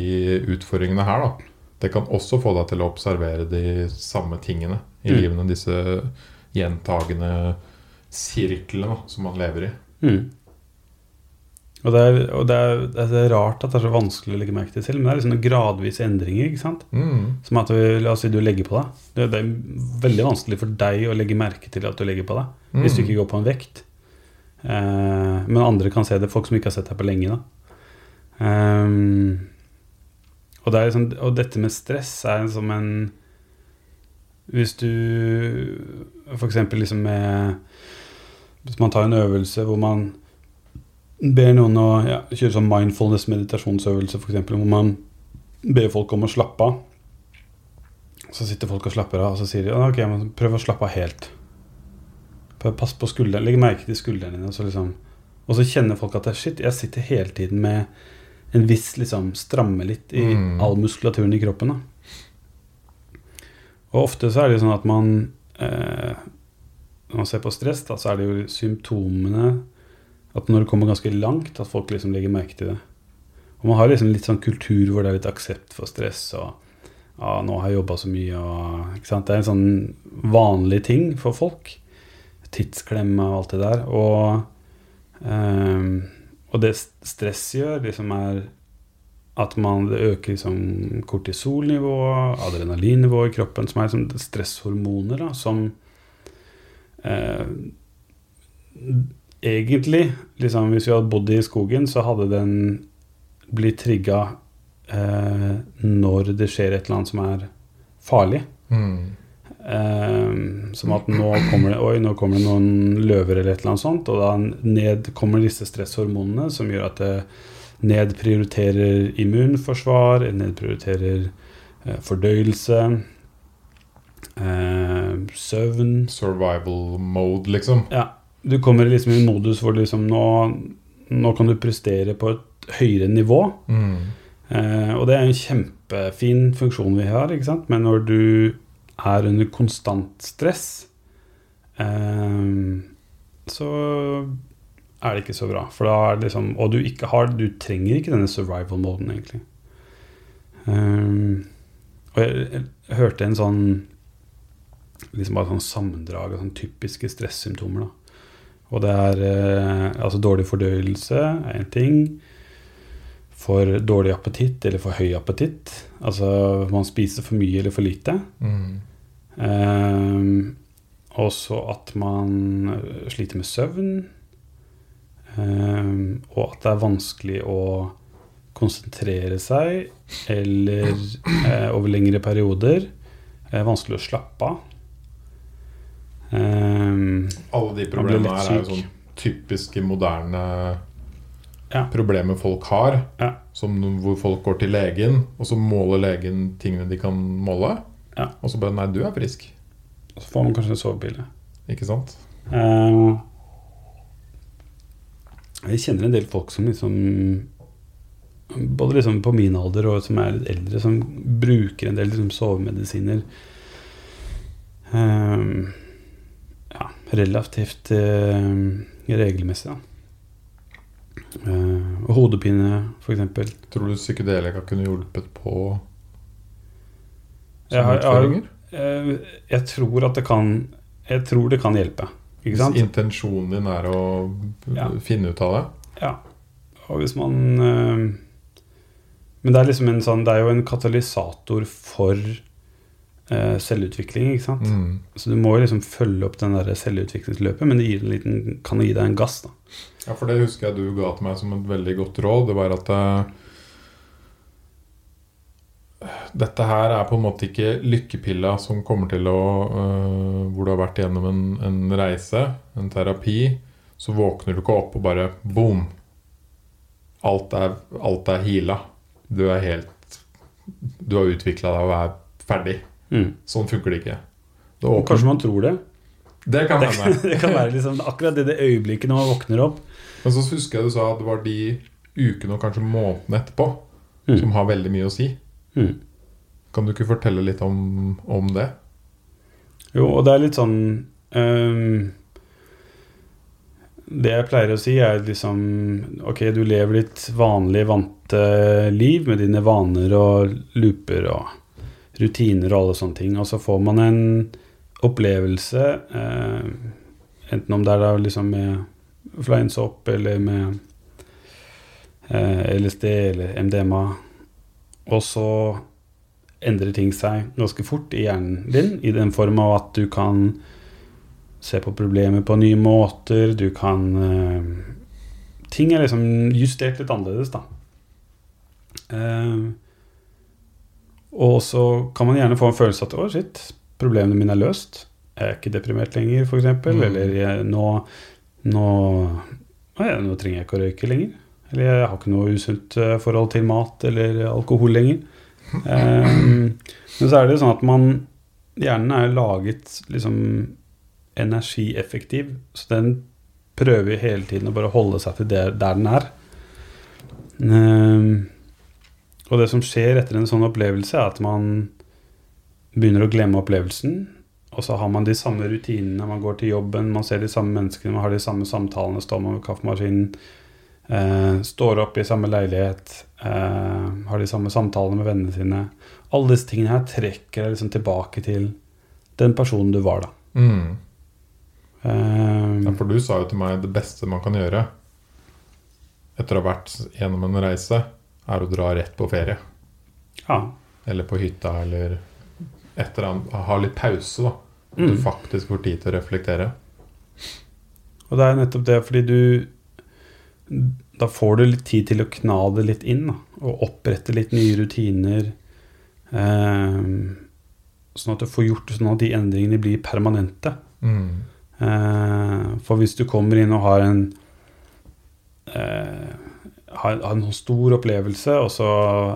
utfordringene her. da. Det kan også få deg til å observere de samme tingene i Mm. livene. Disse gjentagende sirklene som man lever i. Mm. Og, det er, og det, er, det er rart at det er så vanskelig å legge merke til selv, men det er liksom noen gradvise endringer. ikke sant? Mm. Som at du, si du legger på deg. Det, det er veldig vanskelig for deg å legge merke til at du legger på deg, hvis du Mm. ikke går på en vekt. Eh, men andre kan se det, folk som ikke har sett deg på lenge. da. Ehm, og, det liksom, og dette med stress er som en Hvis du f.eks. liksom med Hvis man tar en øvelse hvor man ber noen å ja, kjøre sånn mindfulness-meditasjonsøvelse, f.eks., hvor man ber folk om å slappe av. Så sitter folk og slapper av, og så sier de ok, men prøv å slappe av helt. Å på skulderen, legg merke til skuldrene dine. Og så, liksom, og så kjenner folk at shit, jeg sitter hele tiden med en viss liksom stramme litt i Mm. all muskulaturen i kroppen. da. Og ofte så er det sånn at man eh, Når man ser på stress, da, så er det jo symptomene At når det kommer ganske langt, at folk liksom legger merke til det. Og man har liksom litt sånn kultur hvor det er litt aksept for stress. og ja, 'Nå har jeg jobba så mye', og ikke sant? Det er en sånn vanlig ting for folk. Tidsklemme og alt det der. Og, ehm, og det stress gjør, liksom er at man det øker liksom kortisolnivået, adrenalinnivået i kroppen, som er liksom stresshormoner da, som eh, Egentlig, liksom, hvis vi hadde bodd i skogen, så hadde den blitt trigga eh, når det skjer et eller annet som er farlig. Mm. Eh, som at nå kommer, det, oi, nå kommer det noen løver eller et eller annet sånt, og da ned kommer disse stresshormonene som gjør at det nedprioriterer immunforsvar, nedprioriterer eh, fordøyelse, eh, søvn Survival mode, liksom. Ja, du kommer liksom i en modus hvor liksom nå, nå kan du prestere på et høyere nivå. Mm. Eh, og det er en kjempefin funksjon vi har, ikke sant? men når du er under konstant stress, eh, så er det ikke så bra. For da er det liksom, og du, ikke har, du trenger ikke denne survival-moden, egentlig. Eh, og jeg, jeg, hørte en sånn liksom bare sånn sammendrag av sånn typiske stressymptomer. da. Og det er eh, altså dårlig fordøyelse er en ting for dårlig appetitt eller for høy appetitt. Altså man spiser for mye eller for lite. Mm. Ehm, også at man eh, sliter med søvn. eh, og at det er vanskelig å konsentrere seg, eller eh, over lengre perioder. Eh, vanskelig å slappe av. Eh, Alle de problemene her er jo sånn typiske moderne Ja. problemer folk har. Ja. Som hvor folk går til legen, og så måler legen tingene de kan måle. Ja. Og så bare Nei, du er frisk. Og så får man kanskje en sovepille. Ikke sant? Uh, jeg kjenner en del folk som liksom Både liksom på min alder og som er litt eldre, som bruker en del liksom sovemedisiner. Uh, ja, relativt uh, regelmessig, da. Eh, og hodepine, f.eks. Tror du psykedelika kunne hjulpet på sånne har- jeg utfordringer? Eh, jeg tror at det kan Jeg tror det kan hjelpe. Ikke sant? Hvis intensjonen din er å Ja. finne ut av det? Ja. Og hvis man eh, Men det er liksom en sånn Det er jo en katalysator for selvutvikling, ikke sant? Mm. Så du må jo liksom følge opp den der selvutviklingsløpet, men det liten, kan gi deg en gass, da. Ja, for det husker jeg du ga til meg som et veldig godt råd. Det var at uh, dette her er på en måte ikke lykkepilla som kommer til å uh, Hvor du har vært gjennom en, en reise, en terapi. Så våkner du ikke opp og bare boom! Alt er, alt er heala. Du er helt Du har utvikla deg og er ferdig. Mm. Sånn funker det ikke. Det, åpner, kanskje man tror det. det kan Det, hende. det kan være liksom akkurat det, det øyeblikket når man våkner opp. Men så husker jeg du sa at det var de ukene og kanskje månedene etterpå Mm. som har veldig mye å si. Mm. Kan du ikke fortelle litt om, om det? Jo, og det er litt sånn um, Det jeg pleier å si, er liksom Ok, du lever ditt vanlige, vante liv med dine vaner og looper og rutiner og alle sånne ting, og så får man en opplevelse, eh, enten om det er da liksom med fleinsopp eller med eh, LSD eller MDMA, og så endrer ting seg ganske fort i hjernen din, i den form av at du kan se på problemer på nye måter, du kan eh, Ting er liksom justert litt annerledes, da. Eh, og så kan man gjerne få en følelse at å, shit, problemene mine er løst. Jeg er ikke deprimert lenger, f.eks. Mm. Eller nå, nå, ja, nå trenger jeg ikke å røyke lenger. Eller jeg har ikke noe usunt eh, forhold til mat eller alkohol lenger. Um, [LAUGHS] men så er det jo sånn at man Hjernen er laget liksom energieffektiv, så den prøver hele tiden å bare holde seg til der, der den er. Eh, og det som skjer etter en sånn opplevelse, er at man begynner å glemme opplevelsen. Og så har man de samme rutinene. Man går til jobben, man ser de samme menneskene, man har de samme samtalene, står man ved kaffemaskinen, eh, står opp i samme leilighet, eh, har de samme samtalene med vennene sine. Alle disse tingene her trekker deg liksom tilbake til den personen du var, da. Mm. Eh, Ja, for du sa jo til meg det beste man kan gjøre etter å ha vært gjennom en reise, er å dra rett på ferie. ja. Eller på hytta, eller et eller annet. Ha litt pause, da. Mm. du faktisk får tid til å reflektere. Og det er nettopp det, fordi du Da får du litt tid til å kna det litt inn, da, og opprette litt nye rutiner. Eh, sånn at du får gjort sånn at de endringene blir permanente. Mm. Eh, for hvis du kommer inn og har en eh, har, har en stor opplevelse, og så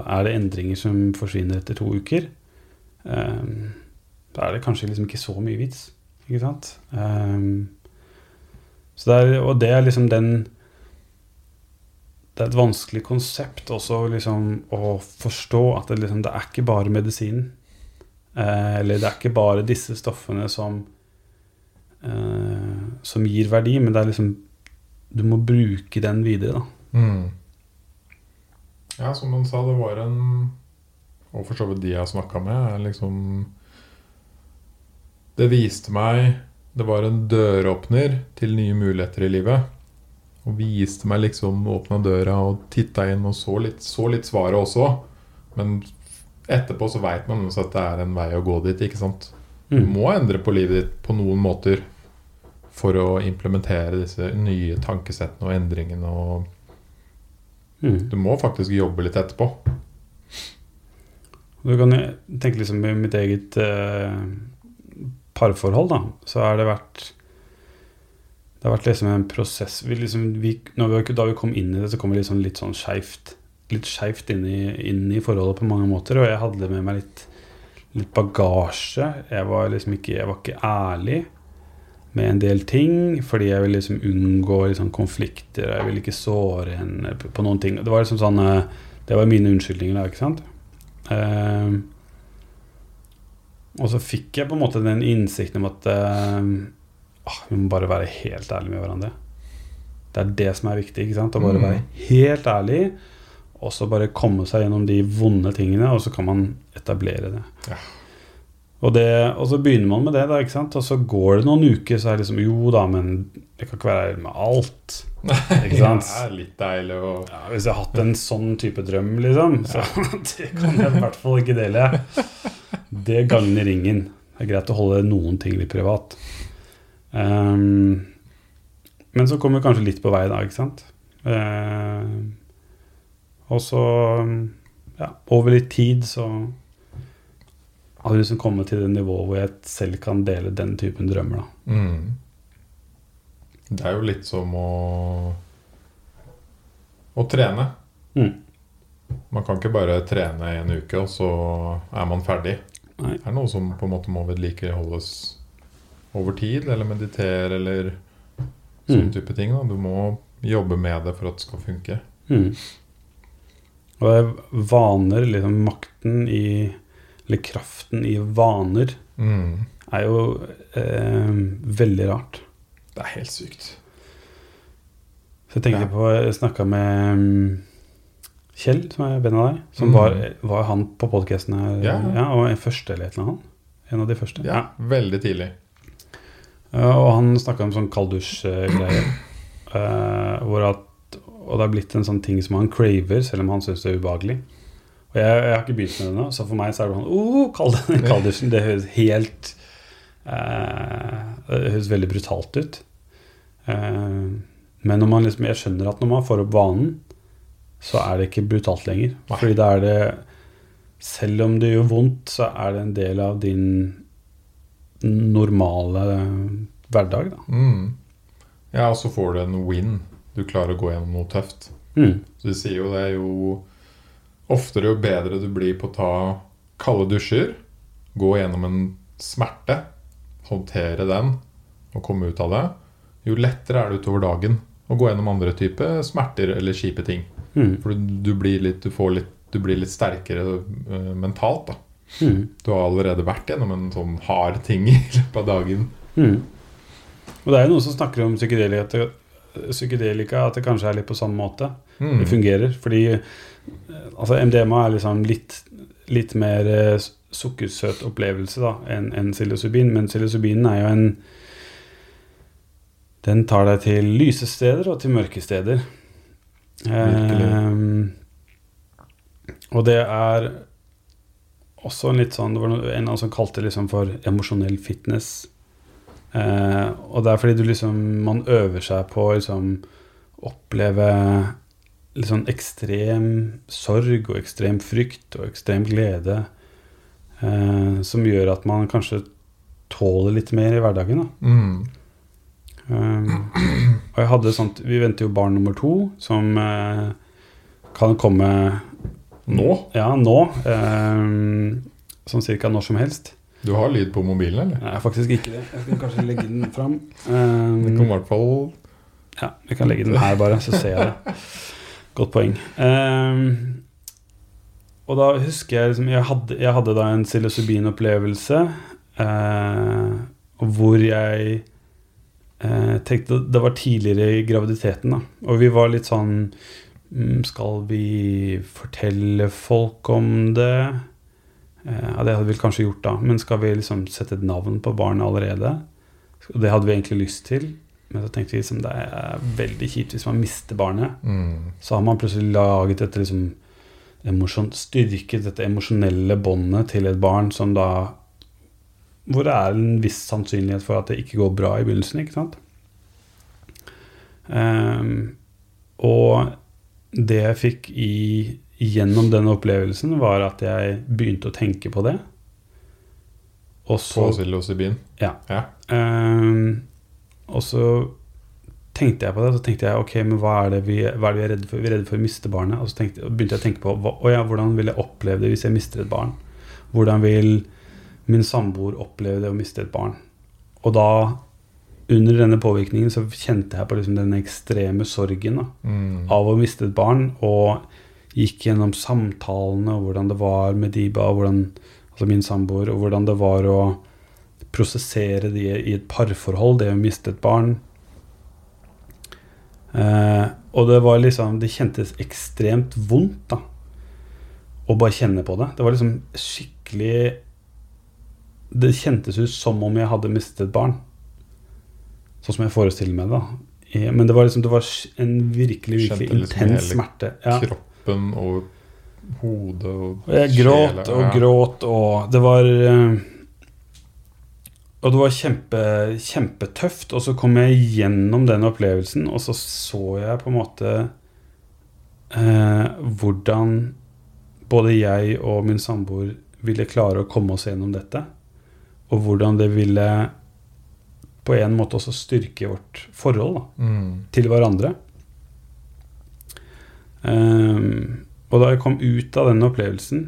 er det endringer som forsvinner etter to uker, Um, da er det kanskje liksom ikke så mye vits. Ikke sant? Um, det er, og det er liksom den Det er et vanskelig konsept også liksom å forstå at det, liksom, det er ikke bare medisinen. Uh, eller det er ikke bare disse stoffene som uh, som gir verdi, men det er liksom Du må bruke den videre, da. Mm. Ja, som han sa, det var en Og for så vidt de jeg snakka med, er liksom Det viste meg Det var en døråpner til nye muligheter i livet. Og viste meg liksom Åpna døra og titta inn og så litt, så litt svaret også. Men etterpå så veit man også at det er en vei å gå dit, ikke sant? Du Mm. må endre på livet ditt på noen måter for å implementere disse nye tankesettene og endringene. Og Mm. du må faktisk jobbe litt etterpå. Du kan tenke liksom i mitt eget eh, parforhold, da. Så har det vært Det har vært liksom en prosess vi liksom, vi, vi, Da vi kom inn i det, så kom vi liksom litt sånn skeivt Litt skeivt inn, inn i forholdet på mange måter. Og jeg hadde med meg litt, litt bagasje. Jeg var liksom ikke Jeg var ikke ærlig med en del ting, fordi jeg ville liksom unngå liksom konflikter. Jeg ville ikke såre henne på noen ting. Det var liksom sånn eh, Det var mine unnskyldninger, da, ikke sant? Uh, og så fikk jeg på en måte den innsikten om at ah, vi må bare være helt ærlige med hverandre. Det er det som er viktig. ikke sant? Å bare Mm. være helt ærlig, og så bare komme seg gjennom de vonde tingene, og så kan man etablere det. Ja. Og, det og så begynner man med det, da, ikke sant? og så går det noen uker, så er det liksom Jo da, men jeg kan ikke være ærlig med alt. Ikke [LAUGHS] sant? Det er litt deilig å Ja, hvis jeg har hatt en sånn type drøm, liksom, så [LAUGHS] det kan jeg i hvert fall ikke dele. Det gagner ingen. Det er greit å holde noen ting litt privat. Um, men så kommer vi kanskje litt på vei da, ikke sant? Uh, og så, ja, over litt tid så har liksom kommet til det nivået hvor jeg selv kan dele den typen drømmer, da. mm. Det er jo litt som å å trene. Mm. Man kan ikke bare trene i en uke, og så er man ferdig. Nei. Det er noe som på en måte må vedlikeholdes over tid, eller meditere, eller sånn Mm. type ting. Da. Du må jobbe med det for at det skal funke. Mm. Og er vaner, liksom makten i Eller kraften i vaner Mm. er jo eh, veldig rart. Det er helt sykt. Så jeg tenkte Ja. på Jeg snakka med mm, Kjell, som er venn av deg. Som Mm. var, var han på podkasten her? Ja. og en første eller et eller annet? En av de første? Ja, veldig tidlig. Ja, og han snakka om sånn kalddusj-greier. [CLEARS THROAT] eh, hvor at Og det har blitt en sånn ting som han craver, selv om han syns det er ubehagelig. Og jeg, jeg har ikke begynt med det nå, så for meg så er det sånn oh, kald, [LAUGHS] kalddusjen. Det høres helt eh, Det høres veldig brutalt ut. Eh, men når man liksom, jeg skjønner at når man får opp vanen, så er det ikke brutalt lenger. Nei. Fordi da er det Selv om det gjør vondt, så er det en del av din normale hverdag, da. Mm. Ja, og så får du en win. Du klarer å gå gjennom noe tøft. Mm. Så de sier jo det er jo oftere jo bedre du blir på å ta kalde dusjer, gå gjennom en smerte, håndtere den og komme ut av det, jo lettere er det utover dagen å gå gjennom andre typer smerter eller kjipe ting. Mm. For du, blir litt du, får litt, du blir litt sterkere uh, mentalt, da. Mm. Du har allerede vært gjennom en sånn hard ting i [LAUGHS] løpet av dagen. Mm. Og det er jo noen som snakker om psykedelika, at det- kanskje er litt på samme måte. Mm. Det fungerer. Fordi altså MDMA er liksom litt, litt mer eh, sukkersøt opplevelse da, enn en psilocybin. Men psilocybinen er jo en Den tar deg til lyse steder og til mørke steder. Eh, og det er også en litt sånn Det var en av som kalte det liksom for emosjonell fitness. Eh, og det er fordi du liksom Man øver seg på å liksom oppleve litt sånn ekstrem sorg og ekstrem frykt og ekstrem glede. Eh, som gjør at man kanskje tåler litt mer i hverdagen. Da. Mm. Um, og jeg hadde sånt Vi venter jo barn nummer to, som eh, kan komme Nå? Ja, nå. Eh, sånn cirka når som helst. Du har lyd på mobilen, eller? Nei, faktisk ikke det. Jeg kan kanskje legge den fram. [LAUGHS] Det kan i hvert fall Ja, vi kan legge den her bare, så ser jeg det. [LAUGHS] Godt poeng. Um, og da husker jeg liksom Jeg hadde, jeg hadde da en psilocybin-opplevelse uh, hvor jeg uh, tenkte Det var tidligere i graviditeten, da. Og vi var litt sånn mm, Skal vi fortelle folk om det? Eh, ja, det hadde vi kanskje gjort, da. Men skal vi liksom sette et navn på barnet allerede? Det hadde vi egentlig lyst til. Men så tenkte vi liksom det er veldig kjipt hvis man mister barnet. mm. Så har man plutselig laget dette liksom emosjon, Styrket dette emosjonelle båndet til et barn som da hvor det er en viss sannsynlighet for at det ikke går bra i begynnelsen. ikke sant? Um, og det jeg fikk i, gjennom den opplevelsen, var at jeg begynte å tenke på det. Og så På psilocybin. Ja. ja. Ehm, og så tenkte jeg på det, så tenkte jeg ok, men hva er det vi, er det vi er redde for? Vi er redde for å miste barnet. Og så tenkte, og begynte jeg å tenke på hva, å ja, hvordan vil jeg oppleve det hvis jeg mister et barn? Hvordan vil min samboer oppleve det å miste et barn? Og da, under denne påvirkningen, så kjente jeg på liksom den ekstreme sorgen da, Mm. av å miste et barn, og gikk gjennom samtalene og hvordan det var med Diba, og hvordan, altså min samboer, og hvordan det var å prosessere det i et parforhold, det å miste et barn. Eh, og det var liksom Det kjentes ekstremt vondt, da. Å bare kjenne på det. Det var liksom skikkelig Det kjentes ut som om jeg hadde mistet et barn. Sånn som jeg forestiller meg det. da. Men det var liksom Det var en virkelig, virkelig liksom intens smerte. Ja. Kroppen og hodet og Og jeg gråt og ja. gråt, og det var eh, Og det var kjempe, kjempetøft. Og så kom jeg gjennom den opplevelsen, og så så jeg på en måte eh, hvordan både jeg og min samboer ville klare å komme oss gjennom dette. Og hvordan det ville på en måte også styrke vårt forhold da, Mm. til hverandre. Um, og da jeg kom ut av den opplevelsen,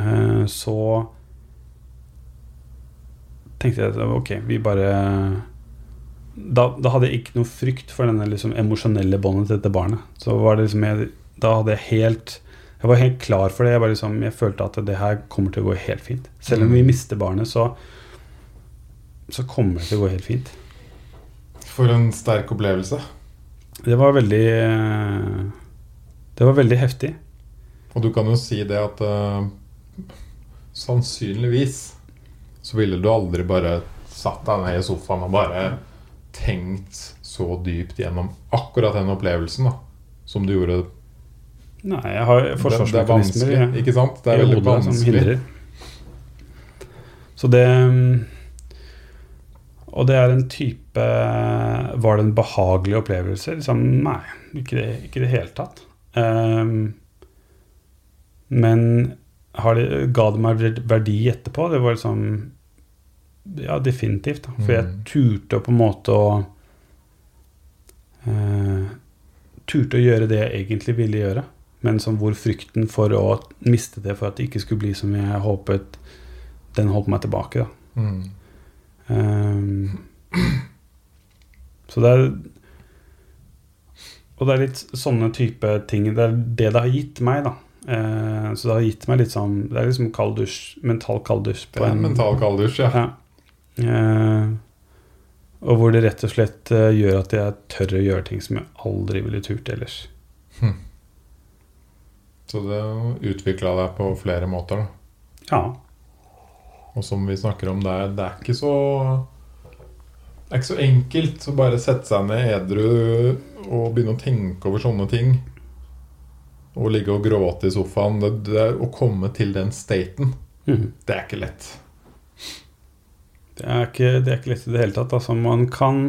uh, så tenkte jeg at ok, vi bare da, da hadde jeg ikke noe frykt for denne liksom emosjonelle båndet til dette barnet. Så var det liksom jeg, Da hadde jeg helt Jeg var helt klar for det. Jeg, liksom, jeg følte at det her kommer til å gå helt fint. Selv om vi Mm. mister barnet, så så kommer det til å gå helt fint. For en sterk opplevelse. Det var veldig Det var veldig heftig. Og du kan jo si det at uh, sannsynligvis så ville du aldri bare satt deg ned i sofaen og bare tenkt så dypt gjennom akkurat den opplevelsen da, som du gjorde. Nei, jeg har Det, det er forsvarsmekanismer vanskelig, ikke sant? Det er veldig hodet som vanskelig. hindrer. Så det mm, Og det er en type Var det en behagelig opplevelse? Liksom, nei, ikke det, ikke det hele tatt. Um, men har det, ga det meg verdi etterpå? Det var liksom Ja, definitivt. Da. For jeg Mm. turte på en måte å uh, Turte å gjøre det jeg egentlig ville gjøre. Men som hvor frykten for å miste det for at det ikke skulle bli som jeg håpet, den holdt meg tilbake. Da. Mm. Um, så det er Og det er litt sånne type ting Det er det det har gitt meg, da. Uh, så det har gitt meg litt sånn Det er liksom kald dusj, mental kald dusj Det er en mental kalddusj, ja. ja. Eh, og hvor det rett og slett eh, gjør at jeg tør å gjøre ting som jeg aldri ville turt ellers. Så det utvikla deg på flere måter, da. Ja. Og som vi snakker om der, det er ikke så Det er ikke så enkelt å bare sette seg ned edru og begynne å tenke over sånne ting. Og ligge og gråte i sofaen. Det, det, å komme til den staten, mm. det er ikke lett. Det, er ikke, det er ikke lett i det hele tatt. Altså, man kan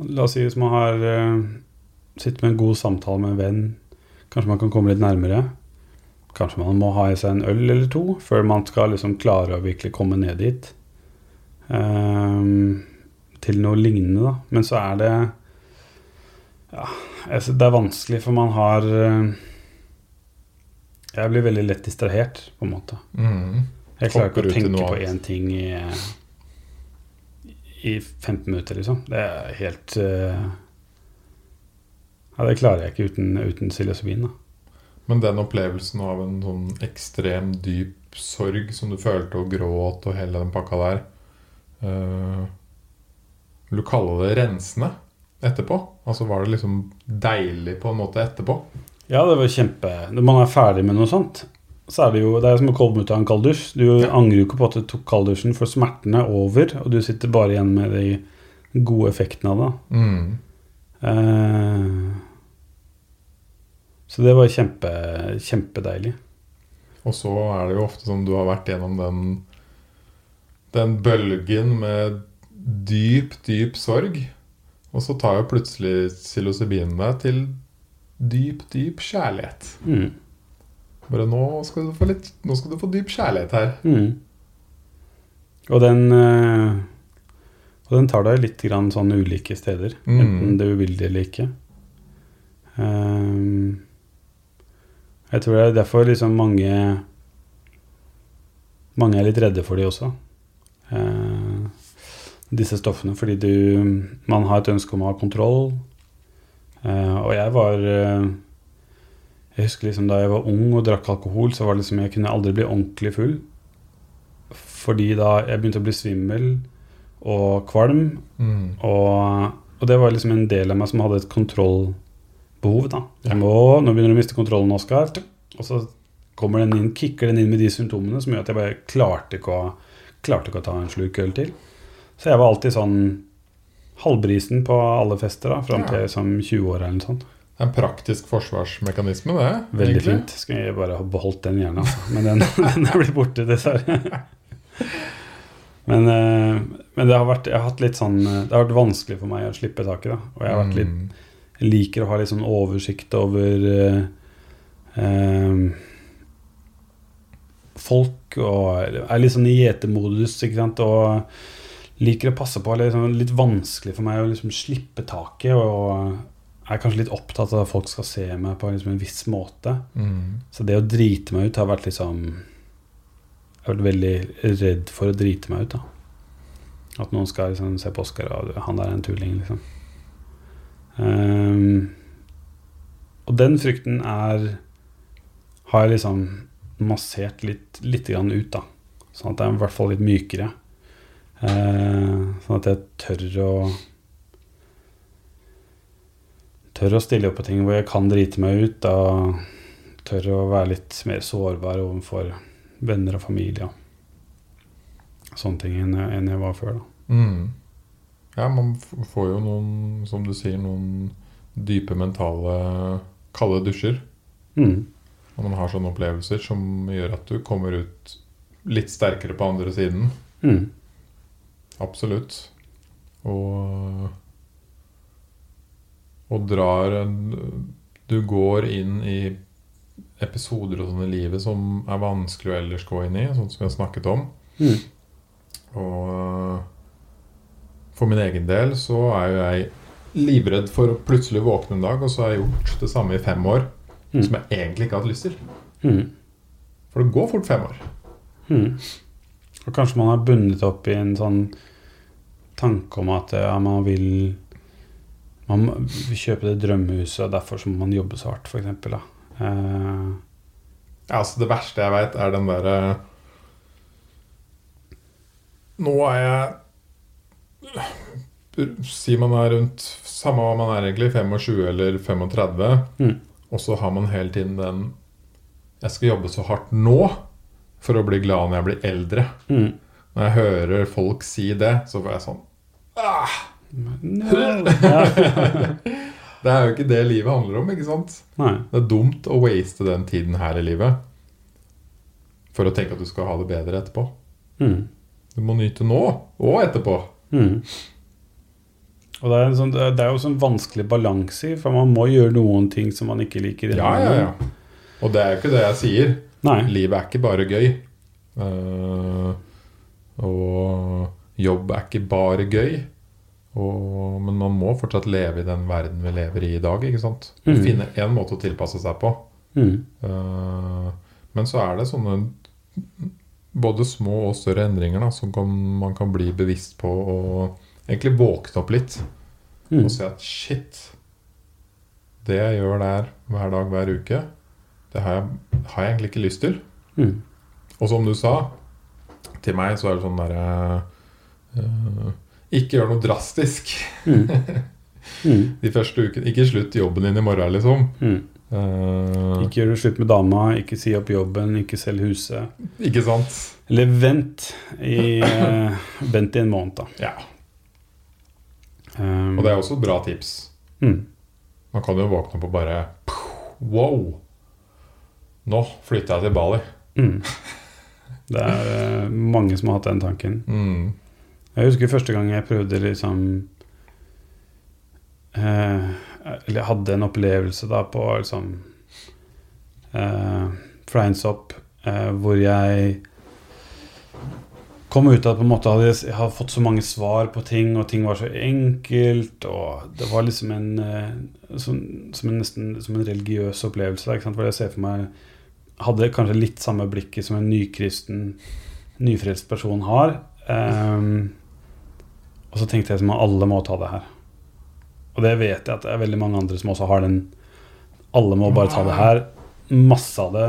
La oss si hvis man har uh, sittet med en god samtale med en venn, kanskje man kan komme litt nærmere. Kanskje man må ha i seg en øl eller to før man skal liksom klare å virkelig komme ned dit. Um, til noe lignende, da. Men så er det Ja, altså, det er vanskelig, for man har eh, Jeg blir veldig lett distrahert, på en måte. Mm. Jeg klarer ikke å tenke på én ting i, i 15 minutter, liksom. Det er helt uh, Ja, det klarer jeg ikke uten, uten psilocybin. da. Men den opplevelsen av en sånn ekstrem dyp sorg som du følte og gråt og hele den pakka der uh, Vil du kalle det rensende etterpå? Altså Var det liksom deilig på en måte etterpå? Ja, det var kjempe Når man er ferdig med noe sånt, så er det jo Det er som å komme ut av en kalddusj. Du Ja. angrer jo ikke på at du tok kalddusjen, for smerten er over, og du sitter bare igjen med de gode effektene av det. Mm. Eh, så det var kjempe, kjempedeilig. Og så er det jo ofte som du har vært gjennom den den bølgen med dyp, dyp sorg. Og så tar jo plutselig psilocybin deg til dyp, dyp kjærlighet. Mm. Bare nå skal du få litt skal du få dyp kjærlighet her. Mm. Og den eh, Og den tar deg litt grann sånn ulike steder, Mm. enten det eller ikke. Um, jeg tror det er derfor liksom mange Mange er litt redde for de også. Uh, disse stoffene. Fordi du Man har et ønske om å ha kontroll. Uh, og jeg var eh, Jeg husker liksom da jeg var ung og drakk alkohol, så var det liksom jeg kunne aldri bli ordentlig full. Fordi da jeg begynte å bli svimmel og kvalm. Mm. Og, og det var liksom en del av meg som hadde et kontrollbehov. da. Ja. Nå, nå begynner du å miste kontrollen, Oskar. Og så kommer den inn, kicker den inn med de symptomene som gjør at jeg bare klarte ikke å, klarte ikke å ta en slurk øl til. Så jeg var alltid sånn halvbrisen på alle fester da, fram til Ja. som 20 år eller noe sånt. En praktisk forsvarsmekanisme, det. Veldig egentlig. fint. Skulle jeg bare ha beholdt den gjerne, altså. Men den, [LAUGHS] den er blitt borte, dessverre. Men, eh, men det har vært, jeg har hatt litt sånn eh, Det har vært vanskelig for meg å slippe taket. da Og jeg har vært litt Mm. Jeg liker å ha litt sånn oversikt over eh, eh, folk og er litt sånn i gjetermodus, ikke sant. Og liker å passe på. Det er liksom litt vanskelig for meg å liksom slippe taket. Og er kanskje litt opptatt av at folk skal se meg på liksom en viss måte. Mm. Så det å drite meg ut har vært liksom Jeg har vært veldig redd for å drite meg ut. da At noen skal liksom se på Oskar og han der er en tulling, liksom. Um, og den frykten er Har jeg liksom massert litt, litt grann ut, da. Sånn at jeg er i hvert fall litt mykere. Uh, sånn at jeg tør å Tør å stille opp på ting hvor jeg kan drite meg ut. Da tør å være litt mer sårbar overfor venner og familie. Sånne ting enn jeg, enn jeg var før. da. Mm. Ja, man får jo noen, som du sier, noen dype mentale kalde dusjer. Mm. Og man har sånne opplevelser som gjør at du kommer ut litt sterkere på andre siden. Mm. Absolutt. Og Og drar Du går inn i episoder og sånn i livet som er vanskelig å ellers gå inn i, sånn som vi har snakket om. Mm. Og for min egen del så er jo jeg livredd for å plutselig våkne en dag, og så har jeg gjort det samme i fem år, Mm. som jeg egentlig ikke har hatt lyst til. Mm. For det går fort fem år. Mm. Og kanskje man har bundet opp i en sånn tanke om at ja, man vil Man kjøper det drømmehuset, og derfor så må man jobbe så hardt, f.eks. Uh, Ja, altså Det verste jeg veit, er den derre Nå er jeg Si man er rundt Samme hva man er egentlig, 25 eller 35. Mm. Og så har man hele tiden den Jeg skal jobbe så hardt nå for å bli glad når jeg blir eldre. mm. Når jeg hører folk si det, så får jeg sånn ah, No. [LAUGHS] Det er jo ikke det livet handler om, ikke sant? Nei. Det er dumt å waste den tiden her i livet for å tenke at du skal ha det bedre etterpå. Mm. Du må nyte nå og etterpå. Mm. Og det er, en sånn, det er- er jo sånn vanskelig balanse i, for man må gjøre noen ting som man ikke liker. Ja, ja, ja. Og det er jo ikke det jeg sier. Nei. Livet er ikke bare gøy. Uh, og jobb er ikke bare gøy. Og, men man må fortsatt leve i den verden vi lever i i dag. ikke sant? Mm. Finne én måte å tilpasse seg på. Mm. Uh, men så er det sånne både små og større endringer da, som kan, man kan bli bevisst på og egentlig våkne opp litt. Mm. Og se at shit Det jeg gjør der hver dag, hver uke, det har jeg, har jeg egentlig ikke lyst til. Mm. Og som du sa, til meg så er det sånn derre eh, Ikke gjør noe drastisk Mm. Mm. [LAUGHS] de første ukene. Ikke slutt jobben din i morgen, liksom. Mm. Uh, Ikke gjør det slutt med dama, ikke si opp jobben, ikke selg huset. ikke sant? Eller vent i, uh, [LAUGHS] vent i en måned, da. Ja. Um, Og det er også et bra tips. mm. Man kan jo våkne og bare Wow! Nå flytter jeg til Bali. Mm. Det er eh, mange som har hatt den tanken. Mm. Jeg husker første gang jeg prøvde liksom eh, Eller hadde en opplevelse da på liksom eh, Fleinsopp, eh, hvor jeg kom ut av at på en måte hadde jeg hadde fått så mange svar på ting, og ting var så enkelt, og det var liksom en eh, som, som en nesten som en religiøs opplevelse, da, ikke sant? hvor jeg ser for meg Hadde kanskje litt samme blikket som en nykristen, nyfrelst person har. Ehm, og så tenkte jeg at alle må ta det her. Og det vet jeg at det er veldig mange andre som også har den Alle må bare ta det her. Masse av det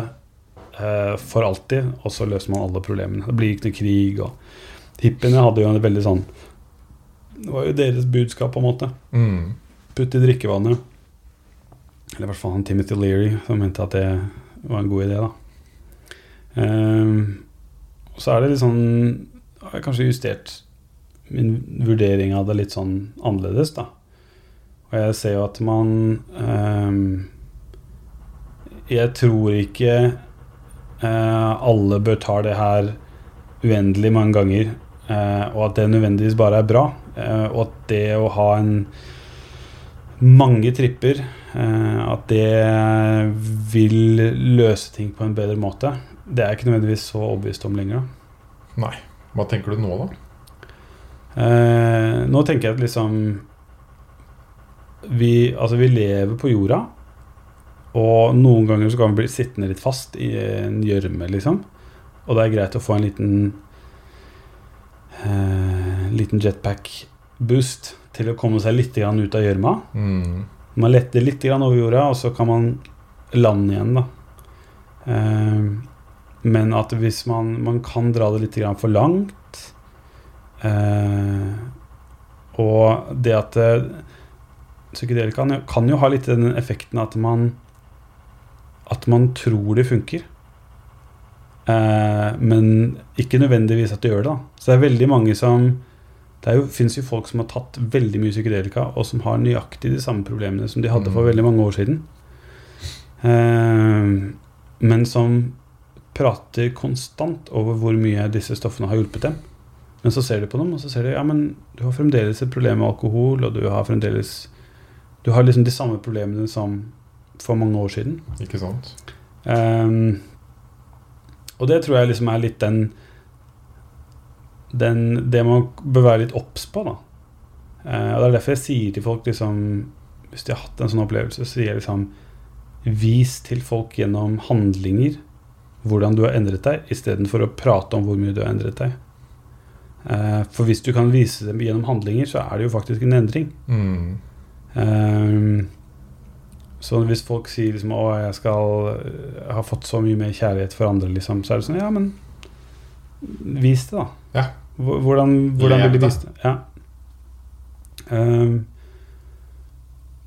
eh, for alltid, og så løser man alle problemene. Det blir ikke noe krig. Og hippiene hadde jo en veldig sånn Det var jo deres budskap, på en måte. Mm. Putt i drikkevannet. Eller i hvert fall han Timothy Leary, som mente at det var en god idé, da. Ehm, og så er det litt sånn Har jeg kanskje justert min vurdering av det litt sånn annerledes, da. Og jeg ser jo at man ehm, Jeg tror ikke eh, alle bør ta det her uendelig mange ganger, eh, og at det nødvendigvis bare er bra. Eh, og at det å ha en mange tripper, eh, at det vil løse ting på en bedre måte, det er jeg ikke nødvendigvis så overbevist om lenger. Nei. Hva tenker du nå, da? Eh, nå tenker jeg at liksom vi, altså vi lever på jorda, og noen ganger så kan vi bli sittende litt fast i en gjørme, liksom. Og det er greit å få en liten eh, liten jetpack-boost til å komme seg litt grann ut av gjørma. Mm. Man letter litt grann over jorda, og så kan man lande igjen, da. Eh, men at hvis man, man kan dra det litt grann for langt Og det at eh, psykedelika kan, kan jo ha litt den effekten at man At man tror det funker. Eh, men ikke nødvendigvis at det gjør det. da Så det er veldig mange som Det fins jo folk som har tatt veldig mye psykedelika, og som har nøyaktig de samme problemene som de hadde for Mm. veldig mange år siden. Eh, men som prater konstant over hvor mye disse stoffene har hjulpet dem. Men så ser du på dem, og så ser du ja, men du har fremdeles et problem med alkohol, og du har fremdeles Du har liksom de samme problemene som for mange år siden. Ikke sant? Um, og det tror jeg liksom er litt den, den Det man bør være litt obs på, da. Uh, og Det er derfor jeg sier til folk liksom Hvis de har hatt en sånn opplevelse, så sier jeg liksom Vis til folk gjennom handlinger hvordan du har endret deg, istedenfor å prate om hvor mye du har endret deg. Eh, for hvis du kan vise dem gjennom handlinger, så er det jo faktisk en endring. Mm. Ehm, så hvis folk sier liksom Å, jeg skal jeg har fått så mye mer kjærlighet for andre, liksom, så er det sånn Ja, men vis det, da. Ja. Hvordan, hvordan vil du vise det? Ja. Ehm,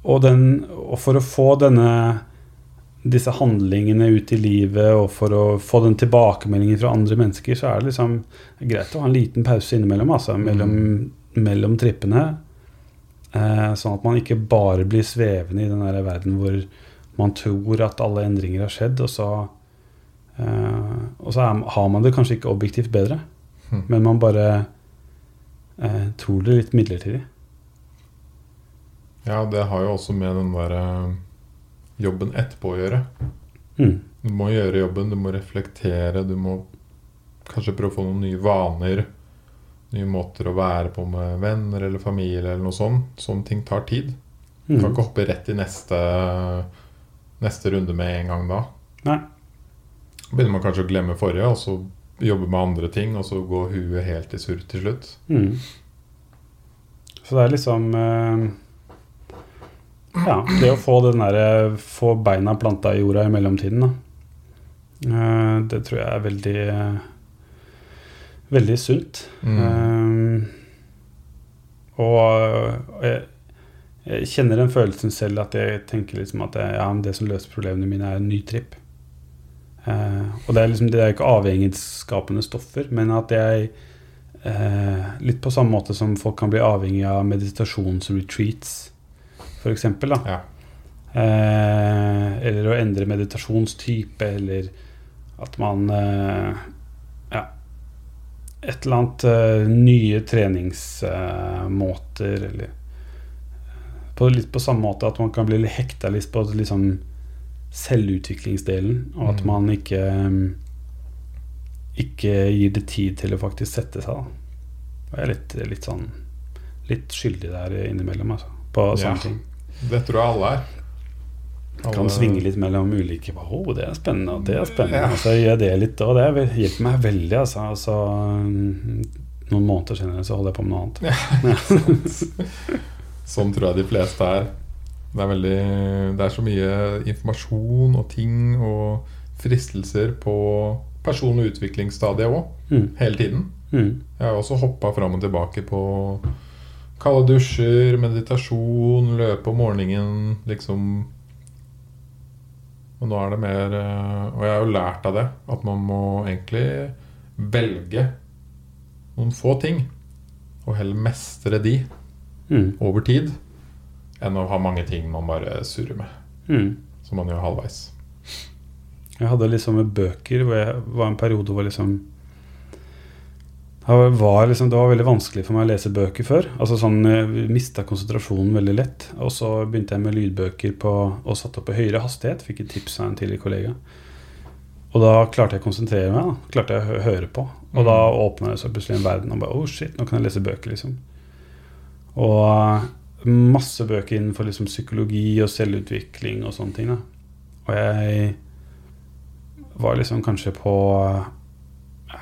og, den, og for å få denne disse handlingene ut i livet, og for å få den tilbakemeldingen fra andre mennesker, så er det liksom greit å ha en liten pause innimellom, altså, mellom, mellom trippene. Eh, sånn at man ikke bare blir svevende i den der verden hvor man tror at alle endringer har skjedd, og så, eh, og så er, har man det kanskje ikke objektivt bedre, mm. men man bare eh, tror det litt midlertidig. Ja, det har jo også med den der eh, jobben etterpå å gjøre. Mm. Du må gjøre jobben, du må reflektere, du må kanskje prøve å få noen nye vaner. Nye måter å være på med venner eller familie eller noe sånt. Sånne ting tar tid. Du kan Mm. ikke hoppe rett i neste, neste runde med en gang da. Nei. Begynner man kanskje å glemme forrige, og så jobbe med andre ting, og så går huet helt i surr til slutt. Mm. Så det er liksom eh, Ja, det å få den derre Få beina planta i jorda i mellomtiden, da. Eh, det tror jeg er veldig eh, Veldig sunt. Mm. Um, og jeg, jeg kjenner den følelsen selv at jeg tenker liksom at det, ja, det som løser problemene mine, er en ny tripp. Uh, og det er liksom det er ikke avhengighetsskapende stoffer, men at jeg uh, Litt på samme måte som folk kan bli avhengig av meditasjonsretreats, f.eks. da. Ja. Eh, eller å endre meditasjonstype, eller at man eh, Ja. et eller annet eh, nye treningsmåter, eller på, Litt på samme måte at man kan bli hekta litt på liksom selvutviklingsdelen, og at Mm. man ikke mm, ikke gir det tid til å faktisk sette seg. Da. Og jeg er litt, litt sånn Litt skyldig der innimellom, altså. På Ja. sånne ting. Det tror jeg alle er. Kan svinge litt mellom ulike Å, oh, det er spennende, og det er spennende. Ja. Og så gjør jeg det litt, og det hjelper meg veldig, altså. altså mm, noen måneder senere så holder jeg på med noe annet. Ja, [LAUGHS] Sånn tror jeg de fleste er. Det er, veldig, det er så mye informasjon og ting og fristelser på personlig utviklingsstadiet òg, Mm. hele tiden. Mm. Jeg har også hoppa fram og tilbake på kalde dusjer, meditasjon, løpe om morgenen, liksom Og nå er det mer eh, Og jeg har jo lært av det at man må egentlig velge noen få ting, og heller mestre de Mm. over tid, enn å ha mange ting man bare surrer med, Mm. som man gjør halvveis. Jeg hadde liksom med bøker hvor jeg var en periode hvor liksom var, liksom, det var veldig vanskelig for meg å lese bøker før. Altså sånn, Jeg mista konsentrasjonen veldig lett. Og så begynte jeg med lydbøker på, og satte opp i høyere hastighet. Fikk et tips av en tidligere kollega. Og da klarte jeg å konsentrere meg. da Klarte jeg å høre på. Og da åpna det seg plutselig en verden. Og bare, oh shit, nå kan jeg lese bøker, liksom. Og masse bøker innenfor liksom psykologi og selvutvikling og sånne ting. da Og jeg var liksom kanskje på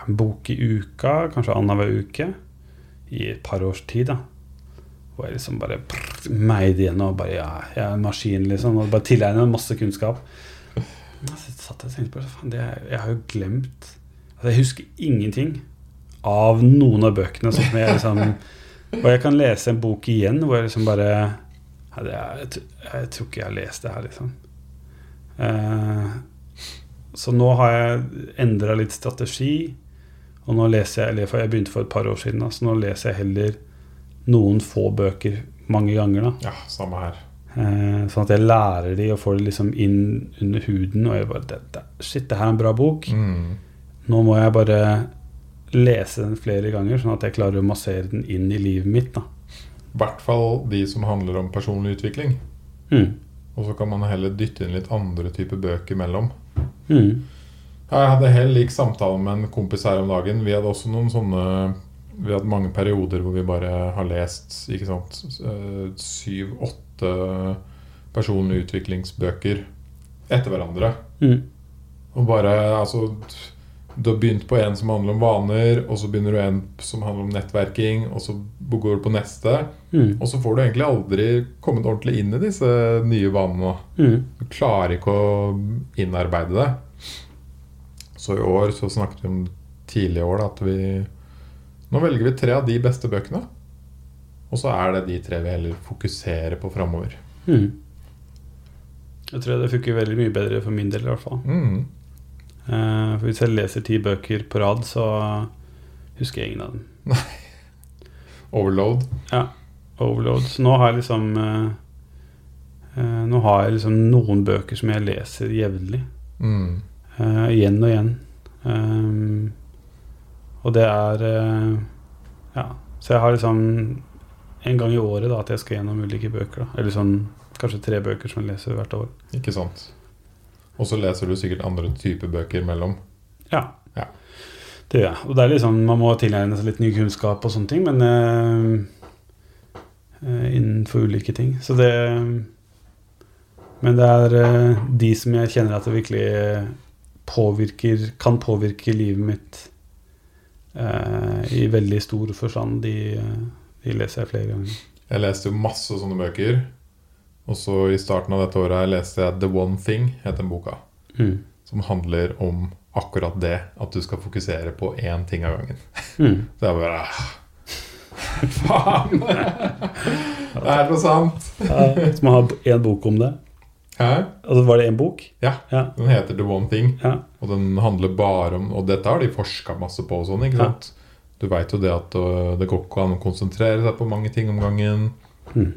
en bok i uka, kanskje annenhver uke, i et par års tid. da Hvor jeg liksom bare prr, meide igjennom og bare Ja, jeg er en maskin, liksom. Og bare tilegnet masse kunnskap. Jeg satt og tenkte på faen, det, Jeg har jo glemt altså, Jeg husker ingenting av noen av bøkene. Som jeg liksom Og jeg kan lese en bok igjen hvor jeg liksom bare ja, er, jeg, jeg tror ikke jeg har lest det her, liksom. Uh, så nå har jeg endra litt strategi. Og nå leser jeg eller Jeg begynte for et par år siden, da, så nå leser jeg heller noen få bøker mange ganger. da Ja, samme her. eh, Sånn at jeg lærer de og får det liksom inn under huden. Og jeg bare det, det, Shit, det her er en bra bok. Mm. Nå må jeg bare lese den flere ganger, sånn at jeg klarer å massere den inn i livet mitt. da I hvert fall de som handler om personlig utvikling. mm. Og så kan man heller dytte inn litt andre typer bøker mellom. Mm. Ja, Jeg hadde helt lik samtale med en kompis her om dagen. Vi hadde også noen sånne Vi hadde mange perioder hvor vi bare har lest ikke sant, eh, syv-åtte personlige utviklingsbøker etter hverandre. Mm. Og bare altså Du har begynt på en som handler om vaner, og så begynner du en som handler om nettverking, og så går du på neste. Mm. Og så får du egentlig aldri kommet ordentlig inn i disse nye vanene. Mm. Du klarer ikke å innarbeide det. Så i år så snakket vi om tidligere år da, at vi Nå velger vi tre av de beste bøkene. Og så er det de tre vi heller fokuserer på framover. Mm. Jeg tror det funker veldig mye bedre for min del, i hvert fall. Mm. Eh, for hvis jeg leser ti bøker på rad, så husker jeg ingen av dem. [LAUGHS] Overload. Ja. Overload. Så nå har jeg liksom eh, eh, Nå har jeg liksom noen bøker som jeg leser jevnlig. Mm. Eh, igjen og igjen. Um, og det er uh, Ja. Så jeg har liksom en gang i året da at jeg skal gjennom ulike bøker. da Eller sånn kanskje tre bøker som jeg leser hvert år. Ikke sant. Og så leser du sikkert andre typer bøker mellom. Ja. Ja. Det gjør jeg. Og det er liksom, man må tilegne seg litt ny kunnskap og sånne ting, men uh, uh, innenfor ulike ting. Så det Men det er de som jeg kjenner at det virkelig påvirker Kan påvirke livet mitt eh, i veldig stor forstand, de, eh, de leser jeg flere ganger. Jeg leste jo masse sånne bøker. Og så i starten av dette året leste jeg The One Thing, het den boka. Mm. Som handler om akkurat det. At du skal fokusere på én ting av gangen. Mm. [LAUGHS] Så jeg bare ah, Faen! [LAUGHS] Det er så sant. Ja, så man har én bok om det. Hæ? Altså, var det én bok? Ja. Ja. Den heter The One Thing. ja. Og den handler bare om Og dette har de forska masse på og sånn, ikke Ja. Du veit jo det at øh, det går ikke an å konsentrere seg på mange ting om gangen. Mm.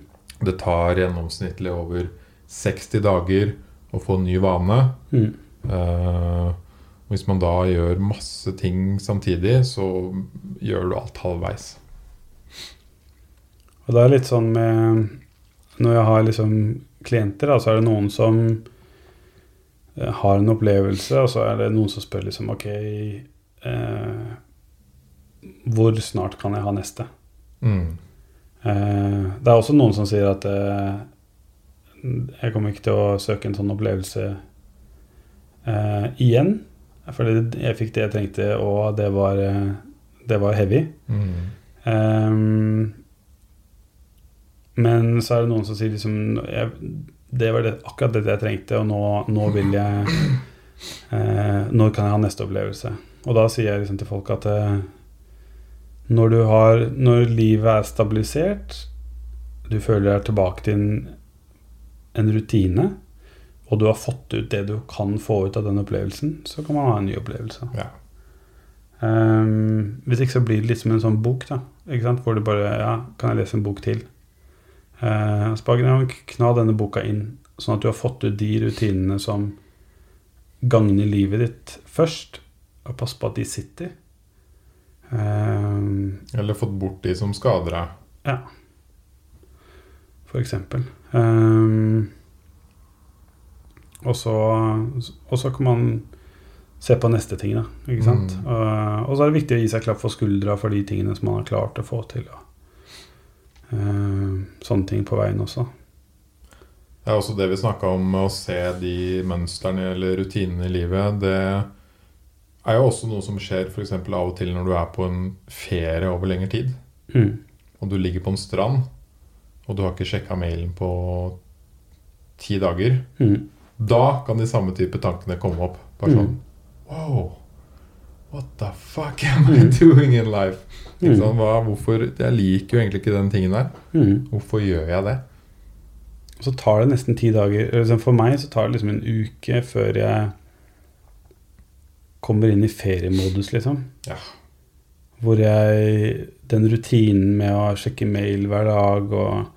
Det tar gjennomsnittlig over 60 dager å få en ny vane. Mm. Uh, Hvis man da gjør masse ting samtidig, så gjør du alt halvveis. Og det er litt sånn med Når jeg har liksom klienter, da, så er det noen som eh, har en opplevelse, og så er det noen som spør liksom Ok, eh, hvor snart kan jeg ha neste? Mm. Eh, det er også noen som sier at eh, jeg kommer ikke til å søke en sånn opplevelse eh, igjen. Fordi jeg fikk det jeg trengte, og det var, eh, det var heavy. Mm. Men så er det noen som sier liksom jeg, Det var det, akkurat det jeg trengte, og nå, nå vil jeg eh, Når kan jeg ha neste opplevelse. Og da sier jeg liksom til folk at eh, når du har Når livet er stabilisert, du føler deg tilbake til en, en rutine, og du har fått ut det du kan få ut av den opplevelsen, så kan man ha en ny opplevelse. Ja. Um, hvis ikke så blir det litt som en sånn bok, da. Hvor du bare Ja, kan jeg lese en bok til? Uh, så kna denne boka inn, sånn at du har fått ut de rutinene som gagner livet ditt først, og pass på at de sitter. Eh, Eller fått bort de som skader deg. ja. For eksempel. Eh, og så Og så kan man se på neste ting, da. Ikke sant? Mm. Eh, og så er det viktig å gi seg klapp for skuldra for de tingene som man har klart å få til. Eh, sånne ting på veien også. Det er også det vi snakka om med å se de mønstrene eller rutinene i livet. Det er jo også noe som skjer f.eks. av og til når du er på en ferie over lengre tid. Mm. Og du ligger på en strand, og du har ikke sjekka mailen på ti dager. Mm. Da kan de samme type tankene komme opp. Bare Mm. sånn Wow, what the fuck am I doing in life? Mm. Sånn, Hva, hvorfor, jeg liker jo egentlig ikke den tingen der. Mm. Hvorfor gjør jeg det? Og så tar det nesten ti dager liksom For meg så tar det liksom en uke før jeg kommer inn i feriemodus, liksom. Ja. Hvor jeg Den rutinen med å sjekke mail hver dag og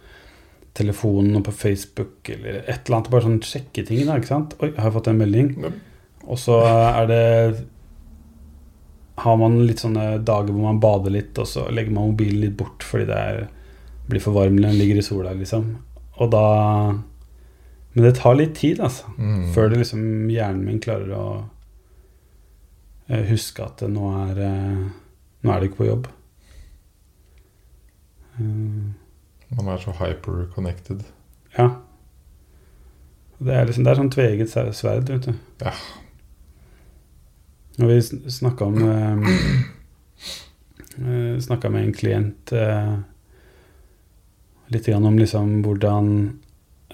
telefonen og på Facebook eller et eller annet Bare sånn sjekke ting, da, ikke sant? Oi, har jeg fått en melding. Ja. Og så er det Har man litt sånne dager hvor man bader litt, og så legger man mobilen litt bort fordi det er, blir for varm eller den ligger i sola, liksom. Og da Men det tar litt tid, altså. Mm. Før det liksom hjernen min klarer å eh, huske at nå er eh, Nå er det ikke på jobb. Eh, Man er så hyper-connected. ja. Det er liksom Det er sånn tveget sverd, vet du. Ja. Og vi snakka om eh, eh, Snakka med en klient eh, litt om liksom hvordan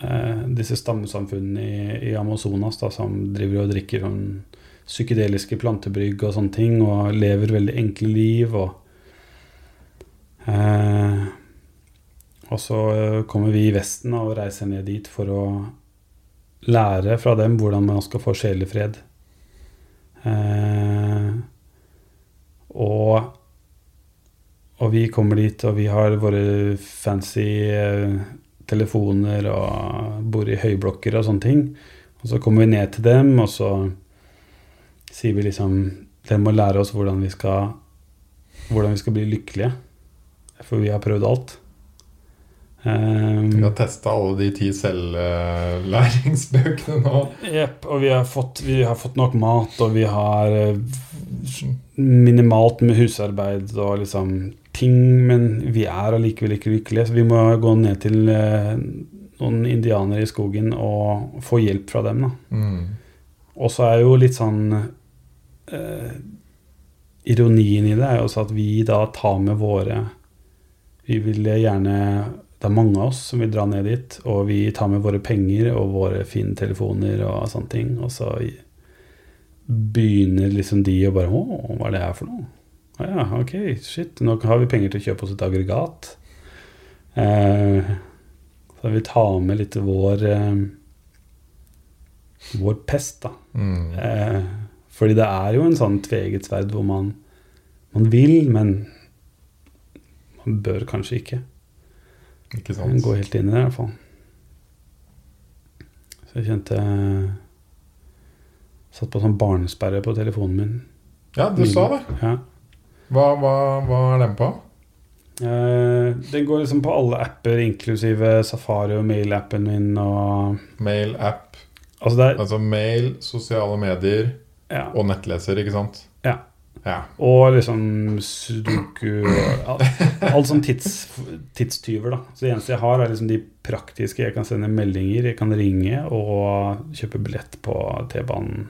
eh, disse stammesamfunnene i, i Amazonas da, som driver og drikker sånn psykedeliske plantebrygg og sånne ting, og lever veldig enkle liv. Og, eh, og så eh, kommer vi i Vesten og reiser ned dit for å lære fra dem hvordan man skal få sjelefred. Eh, og, og vi kommer dit, og vi har våre fancy eh, telefoner og bor i høyblokker og sånne ting. Og så kommer vi ned til dem, og så sier vi liksom Dere må lære oss hvordan vi skal Hvordan vi skal bli lykkelige. For vi har prøvd alt. Um, Vi har testa alle de ti selvlæringsbøkene nå. Jepp. Og vi har, fått, vi har fått nok mat, og vi har eh, minimalt med husarbeid og liksom ting, men vi er allikevel ikke lykkelige, så vi må gå ned til eh, noen indianere i skogen og få hjelp fra dem. da. Mm. Og så er jo litt sånn eh, Ironien i det er jo også at vi da tar med våre Vi vil gjerne Det er mange av oss som vil dra ned dit, og vi tar med våre penger og våre fine telefoner og sånne ting. Og så begynner liksom de å bare Å, hva er det her for noe? Å ja, ok, shit. Nå har vi penger til å kjøpe oss et aggregat. Eh, så vi tar med litt vår eh, Vår pest, da. Mm. Eh, fordi det er jo en sånn tveget sverd hvor man, man vil, men man bør kanskje ikke. Ikke sant? går helt inn i det, i hvert fall. Så jeg kjente Satt på sånn barnesperre på telefonen min. Ja, du sa det. Ja. Hva, hva, hva er den på? Eh, den går liksom på alle apper, inklusive Safari og mail-appen min og Mail, app, Altså altså mail, sosiale medier ja. og nettleser, ikke sant? Ja. Ja. Og liksom sudoku og alt, sånn tids, tidstyver, da. Så det eneste jeg har, er liksom de praktiske. Jeg kan sende meldinger, jeg kan ringe og kjøpe billett på T-banen.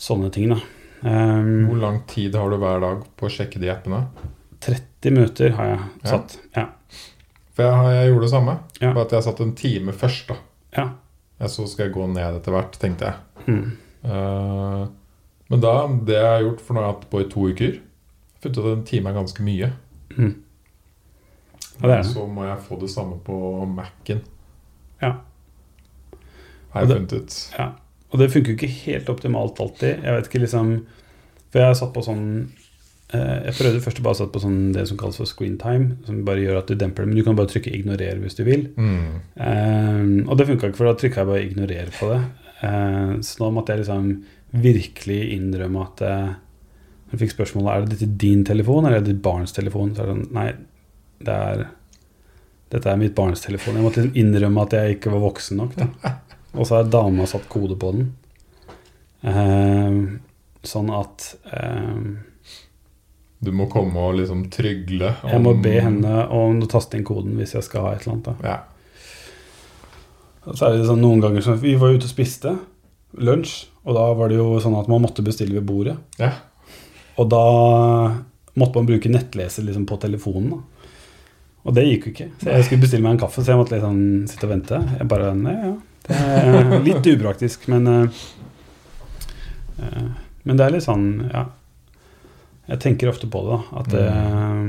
Sånne ting, da. Um, Hvor lang tid har du hver dag på å sjekke de appene? 30 minutter har jeg satt. Ja. For jeg, har- jeg gjorde det samme. Ja. Bare at jeg satt en time først. da ja. Så skal jeg gå ned etter hvert, tenkte jeg. Mm. Eh, men da, det jeg har gjort for noe hatt på i to uker Funnet ut at en time er ganske mye. Mm. Ja, det er det. Så må jeg få det samme på Mac-en. Ja. Har jeg det- funnet ut. Ja, og det funker jo ikke helt optimalt alltid. Jeg vet ikke liksom For jeg har satt på sånn eh, Jeg prøvde først å bare satt på sånn det som kalles for screen time, som bare gjør at du demper det. Men du kan bare trykke 'ignorer' hvis du vil. Mm. Um, og det funka ikke, for da trykka jeg bare 'ignorer' på det. Uh, så nå måtte jeg liksom virkelig innrømme at hun Jeg fikk spørsmålet er det dette din telefon eller er det ditt barns telefon. Så er det sånn Nei, det er dette er mitt barns telefon. Jeg måtte liksom innrømme at jeg ikke var voksen nok. Da. Og så har dama satt kode på den. Eh, sånn at eh, Du må komme og liksom trygle. jeg må be henne om å taste inn koden hvis jeg skal ha et eller annet. Da. Ja. Så er det sånn noen ganger som Vi var ute og spiste lunsj, og da var det jo sånn at man måtte bestille ved bordet. ja. Og da måtte man bruke nettleser liksom på telefonen. Da. Og det gikk jo ikke. Så jeg skulle bestille meg en kaffe, så jeg måtte liksom sitte og vente. Jeg bare, nei, ja. Det er litt upraktisk, men eh, Men det er litt sånn, ja. Jeg tenker ofte på det, da. At eh,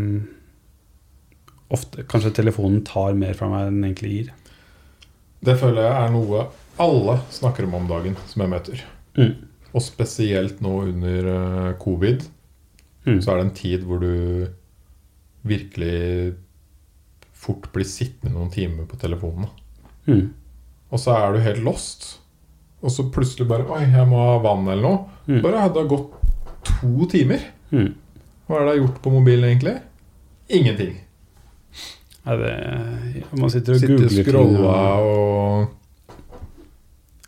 ofte, kanskje telefonen tar mer fra meg enn den egentlig gir. Det føler jeg er noe alle snakker om om dagen, som jeg møter. Mm. Og spesielt nå under eh, covid, Mm. så er det en tid hvor du virkelig fort blir sittende noen timer på telefonen. Mm. Og så er du helt lost. Og så plutselig bare Oi, jeg må ha vann eller noe. Mm. Bare hadde det gått to timer. Mm. Hva er det jeg har gjort på mobilen, egentlig? Ingenting. Nei, det, man sitter og googler ting scrolla og og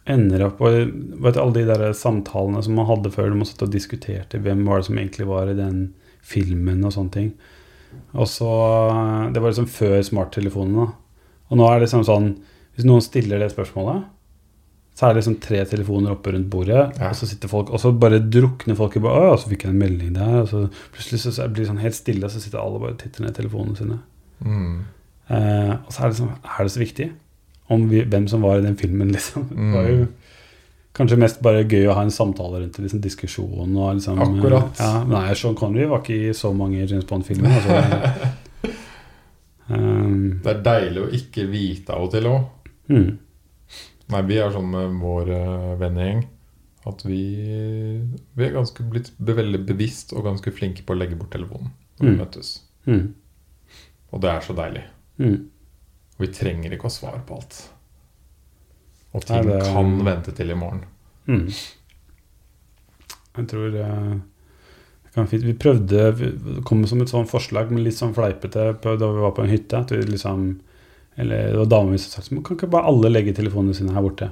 ender opp og vet Alle de der samtalene som man hadde før, man satt og diskuterte hvem var det som egentlig var i den filmen og sånne ting. Og så, Det var liksom før smarttelefonene. Og nå er det liksom sånn Hvis noen stiller det spørsmålet, så er det liksom tre telefoner oppe rundt bordet, Ja. og så sitter folk Og så bare drukner folk i bare Å, så fikk jeg en melding der. Og så plutselig så så blir det sånn helt stille, og så sitter alle bare og titter ned i telefonene sine. mm. Eh, og så er det, sånn, er det så viktig om vi, hvem som var i den filmen, [LAUGHS] liksom. Det var jo kanskje mest bare gøy å ha en samtale rundt liksom diskusjon og liksom Akkurat. Ja, nei, Sean Connery var ikke i så mange James Bond-filmer. Altså. [LAUGHS] um, Det er deilig å ikke vite av og til òg. mm, Nei, vi er sånn med vår uh, vennegjeng at vi, vi er ganske blitt veldig bevisst og ganske flinke på å legge bort telefonen når vi Mm. møtes. mm, Og det er så deilig. mm. Og vi trenger ikke å svare på alt. Og Nei, ting det- kan vente til i morgen. Mm. Jeg tror eh, det kan fint. Vi prøvde Det kom som et sånn forslag, men litt sånn fleipete da vi var på en hytte. At vi liksom Eller det var dama mi som sa Kan ikke bare alle legge telefonene sine her borte?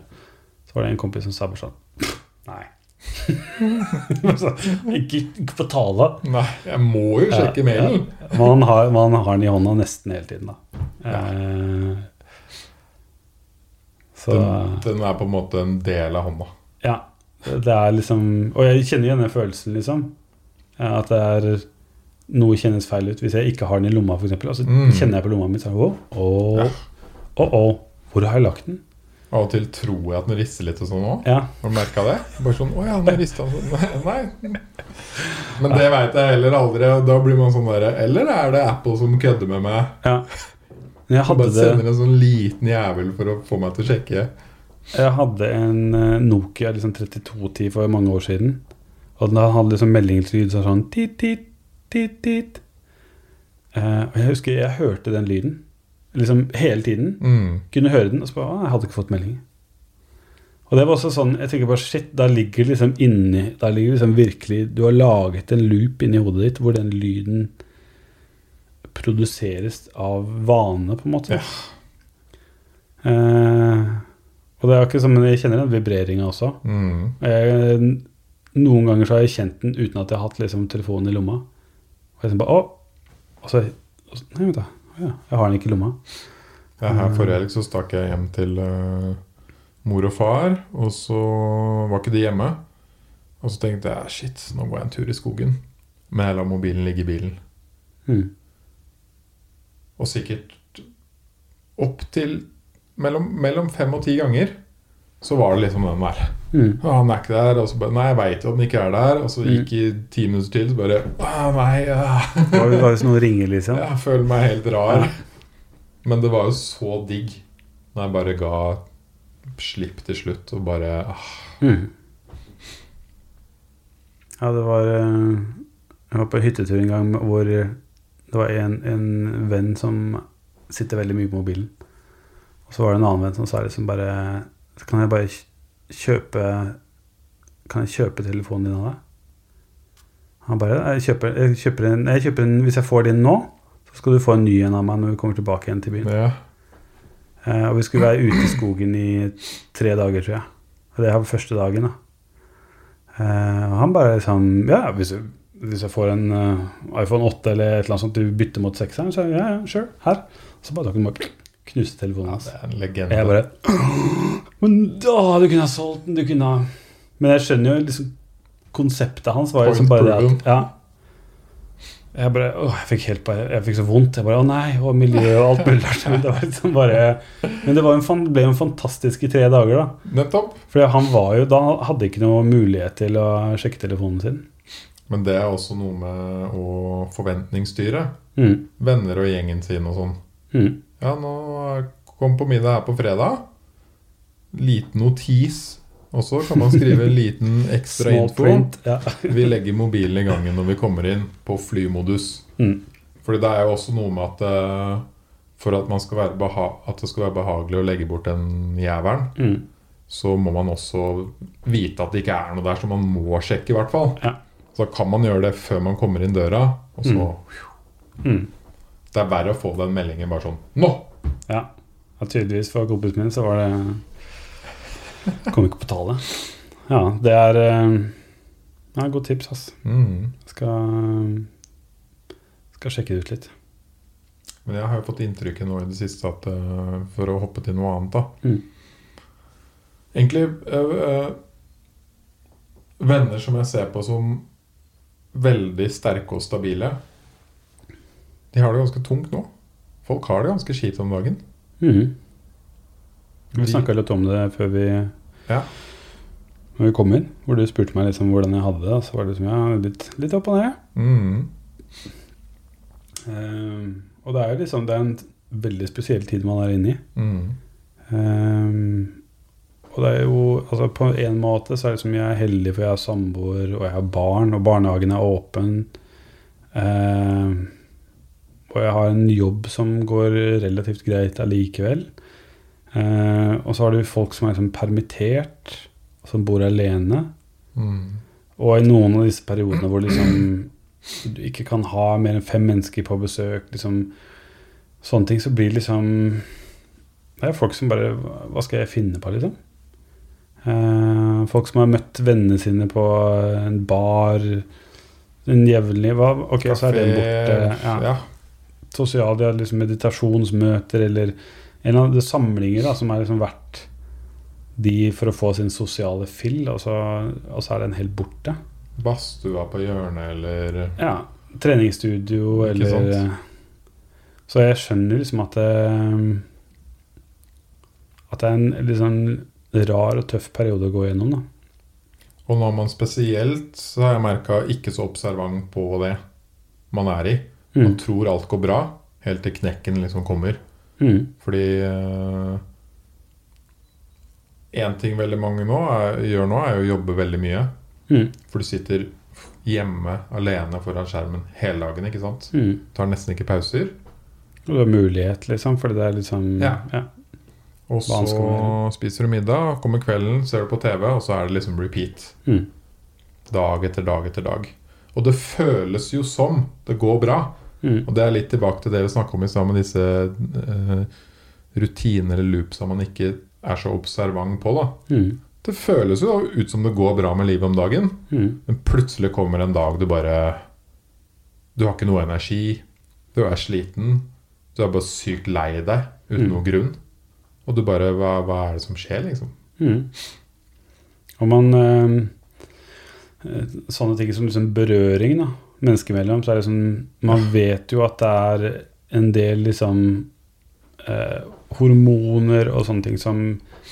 Så var det en kompis som sa bare sånn [LAUGHS] Nei. [LAUGHS] Så, ikke, på tale. Nei, jeg må jo sjekke Ja, mailen. ja. Man, har, man har den i hånda nesten hele tiden, da. Eh, så Den, den er på en måte en del av hånda. Ja. Det er liksom Og jeg kjenner igjen den følelsen, liksom. At det er noe kjennes feil ut hvis jeg ikke har den i lomma, f.eks. Og så Mm. kjenner jeg på lomma mi sånn Å, å, Ja. å, å, hvor har jeg lagt den? Av og til tror jeg at den rister litt og sånn òg. Ja. Har du merka det? Bare sånn Å ja, den rista sånn. [LAUGHS] Nei. Men det veit jeg heller aldri. Og da blir man sånn derre Eller er det Apple som kødder med meg? ja. Jeg hadde, bare sender en sånn liten jævel for å få meg til å sjekke. jeg hadde en eh, Nokia liksom 3210 for mange år siden. Og den hadde liksom meldingslyd sånn tit, tit, tit, tit. Eh, og jeg husker jeg hørte den lyden liksom hele tiden. Mm. kunne høre den, og så bare, «Å, jeg hadde ikke fått melding. Og det var også sånn Jeg tenker bare shit, da ligger liksom inni Da ligger liksom virkelig Du har laget en loop inni hodet ditt hvor den lyden produseres av vane, på en måte. Eh, og det er ikke som Jeg kjenner den vibreringa også. Mm. Jeg, noen ganger så har jeg kjent den uten at jeg har hatt liksom, telefonen i lomma. Og jeg sånn bare, å, og så Nei, vent da. Ja, jeg har den ikke i lomma. Ja, her Forrige helg så stakk jeg hjem til uh, mor og far, og så var ikke de hjemme. Og så tenkte jeg shit, nå går jeg en tur i skogen. Men jeg lar mobilen ligge i bilen. Mm. Og sikkert opp til mellom, mellom fem og ti ganger så var det liksom den der. Mm. Og han er ikke der. Og så bare Nei, jeg veit jo at han ikke er der. Og så gikk i ti minutter til, så bare Å, nei, ja. [LAUGHS] Det var jo hvis noen ringer, liksom. Jeg føler meg helt rar. Men det var jo så digg når jeg bare ga slipp til slutt og bare ah, Mm. Ja, det var eh, Jeg var på hyttetur en gang hvor det var en, en venn som sitter veldig mye på mobilen. Og så var det en annen venn som sa liksom bare Kan jeg bare kjøpe Kan jeg kjøpe telefonen din av deg? Han bare jeg kjøper, jeg, kjøper en, jeg kjøper en Hvis jeg får din nå, så skal du få en ny en av meg når vi kommer tilbake igjen til byen. ja. Eh, og vi skulle være ute i skogen i tre dager, tror jeg. Og det var første dagen, da. Eh, og han bare liksom Ja, hvis jeg, hvis jeg får en uh, iPhone 8 eller et eller annet sånt, du bytter mot 6-eren, så ja, ja, sure, her. Så bare tok han bare knuste telefonen ja, hans. det er en legende. Jeg bare Men da, du kunne ha solgt den, du kunne ha Men jeg skjønner jo liksom Konseptet hans var jo liksom bare det at Ja. Jeg bare åh, jeg fikk helt bare, jeg fikk så vondt. Jeg bare Å nei, og miljø og alt mulig rart. Men det var liksom bare Men det var en, ble jo en fantastisk i tre dager, da. Nettopp. For han var jo da hadde ikke noe mulighet til å sjekke telefonen sin. Men det er også noe med å forventningsstyre. Mm. Venner og gjengen sin og sånn. Mm. Ja, nå kom på middag her på fredag. Liten notis. Og så kan man skrive en liten ekstra info. print. Ja. Vi legger mobilen i gangen når vi kommer inn på flymodus. Mm. Fordi det er jo også noe med at eh, for at, man skal være beha at det skal være behagelig å legge bort den jævelen, Mm. så må man også vite at det ikke er noe der, så man må sjekke i hvert fall. Ja. Så da kan man gjøre det før man kommer inn døra, og så Mm. Det er verre å få den meldingen bare sånn Nå! Ja. ja, tydeligvis for kompisen min så var det Kom ikke på tale. Ja, det er eh, ja, godt tips, ass. Mm. Skal, skal sjekke det ut litt. Men jeg har jo fått inntrykket nå i det siste at eh, For å hoppe til noe annet, da. Mm. Egentlig øh, Venner som jeg ser på som veldig sterke og stabile, de har det ganske tungt nå. Folk har det ganske kjipt om dagen. Mm. Vi snakka litt om det før vi Ja. Når vi kom inn, hvor du spurte meg liksom hvordan jeg hadde det. og Så var det liksom, ja, litt, litt opp og ned. Mm. Ehm, og det er jo liksom Det er en veldig spesiell tid man er inne i. Mm. Ehm, og det er jo altså På en måte så er det som jeg er heldig, for jeg har samboer og jeg har barn, og barnehagen er åpen. Ehm, og jeg har en jobb som går relativt greit allikevel. Eh, og så har du folk som er liksom permittert, som bor alene. Mm. Og i noen av disse periodene hvor liksom du ikke kan ha mer enn fem mennesker på besøk, liksom sånne ting, så blir det liksom Det er folk som bare Hva skal jeg finne på, liksom? Eh, folk som har møtt vennene sine på en bar en jevnlig hva, Ok, så er den borte. Ja. Ja. Sosiale ja, liksom meditasjonsmøter eller en av de samlinger da, som er liksom verdt de for å få sin sosiale fill, og så, og så er den helt borte. Badstua på hjørnet, eller Ja, treningsstudio Ikke eller sant? eh, Så jeg skjønner liksom at det At det er en sånn rar og tøff periode å gå gjennom, da. Og når man spesielt, så har jeg merka, ikke så observant på det man er i. Man Mm. tror alt går bra, helt til knekken liksom kommer. Mm. Fordi Én ting veldig mange nå er, gjør nå, er å jobbe veldig mye. Mm. For du sitter hjemme alene foran skjermen hele dagen. ikke sant? Mm. Tar nesten ikke pauser. Og du har mulighet, liksom, fordi det er liksom Ja. ja. Og så spiser du middag, kommer kvelden, ser du på TV, og så er det liksom repeat. Mm. Dag etter dag etter dag. Og det føles jo som det går bra. Mm. Og det er litt tilbake til det vi snakka om i stad, med disse uh, rutiner eller loops som man ikke er så observant på. da. Mm. Det føles jo ut som det går bra med livet om dagen, Mm. men plutselig kommer en dag du bare Du har ikke noe energi, du er sliten, du er bare sykt lei deg uten Mm. noen grunn. Og du bare hva, hva er det som skjer, liksom? Mm. Og man Øh, Sånne ting som liksom berøring da, mennesker imellom, så er det sånn Man vet jo at det er en del liksom eh, hormoner og sånne ting som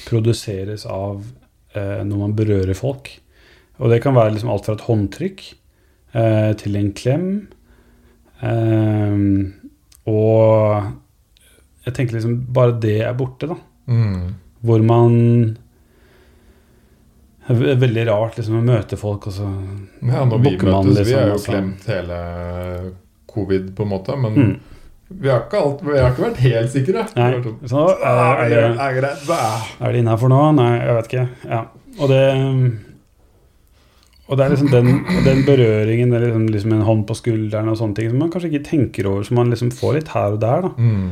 produseres av eh, når man berører folk. Og det kan være liksom alt fra et håndtrykk eh, til en klem. Eh, og jeg tenker liksom bare det er borte, da. Mm. Hvor man Det er veldig rart liksom å møte folk, og så Ja, når vi Bukker man møtes, vi liksom, har jo altså. klemt hele covid, på en måte, men mm. vi, har ikke alt, vi har ikke vært helt sikre. Nei. Så, er, «Ah, er, det det, er greit, hva?» er det innafor nå? Nei, jeg vet ikke. Ja. Og det Og det er liksom den, den berøringen, det er liksom, liksom en hånd på skulderen og sånne ting som man kanskje ikke tenker over, som man liksom får litt her og der. da. Mm.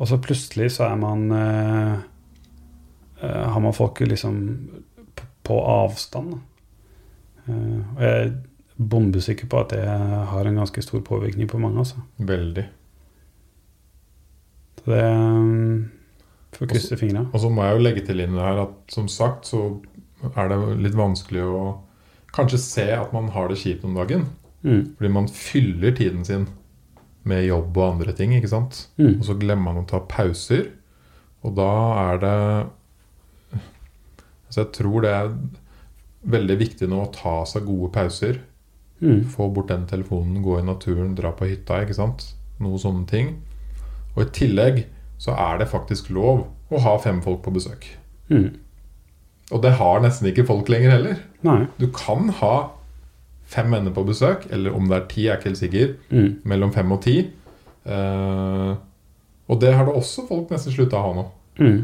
Og så plutselig så er man eh, eh, Har man folk liksom på, avstand. Eh, og jeg er bombesikker på at det har en ganske stor påvirkning på mange. altså. Veldig. Så det um, Får krysse fingra. Og så må jeg jo legge til inn det her at som sagt så er det litt vanskelig å kanskje se at man har det kjipt om dagen. Mm. Fordi man fyller tiden sin med jobb og andre ting, ikke sant? Mm. Og så glemmer man å ta pauser. Og da er det Så jeg tror det er veldig viktig nå å ta seg gode pauser. Mm. Få bort den telefonen, gå i naturen, dra på hytta, ikke sant? Noen sånne ting. Og i tillegg så er det faktisk lov å ha fem folk på besøk. Mm. Og det har nesten ikke folk lenger heller. Nei. Du kan ha fem venner på besøk, eller om det er ti, er jeg ikke helt sikker. Mm. Mellom fem og ti. Uh, og det har da også folk nesten slutta å ha nå. Mm.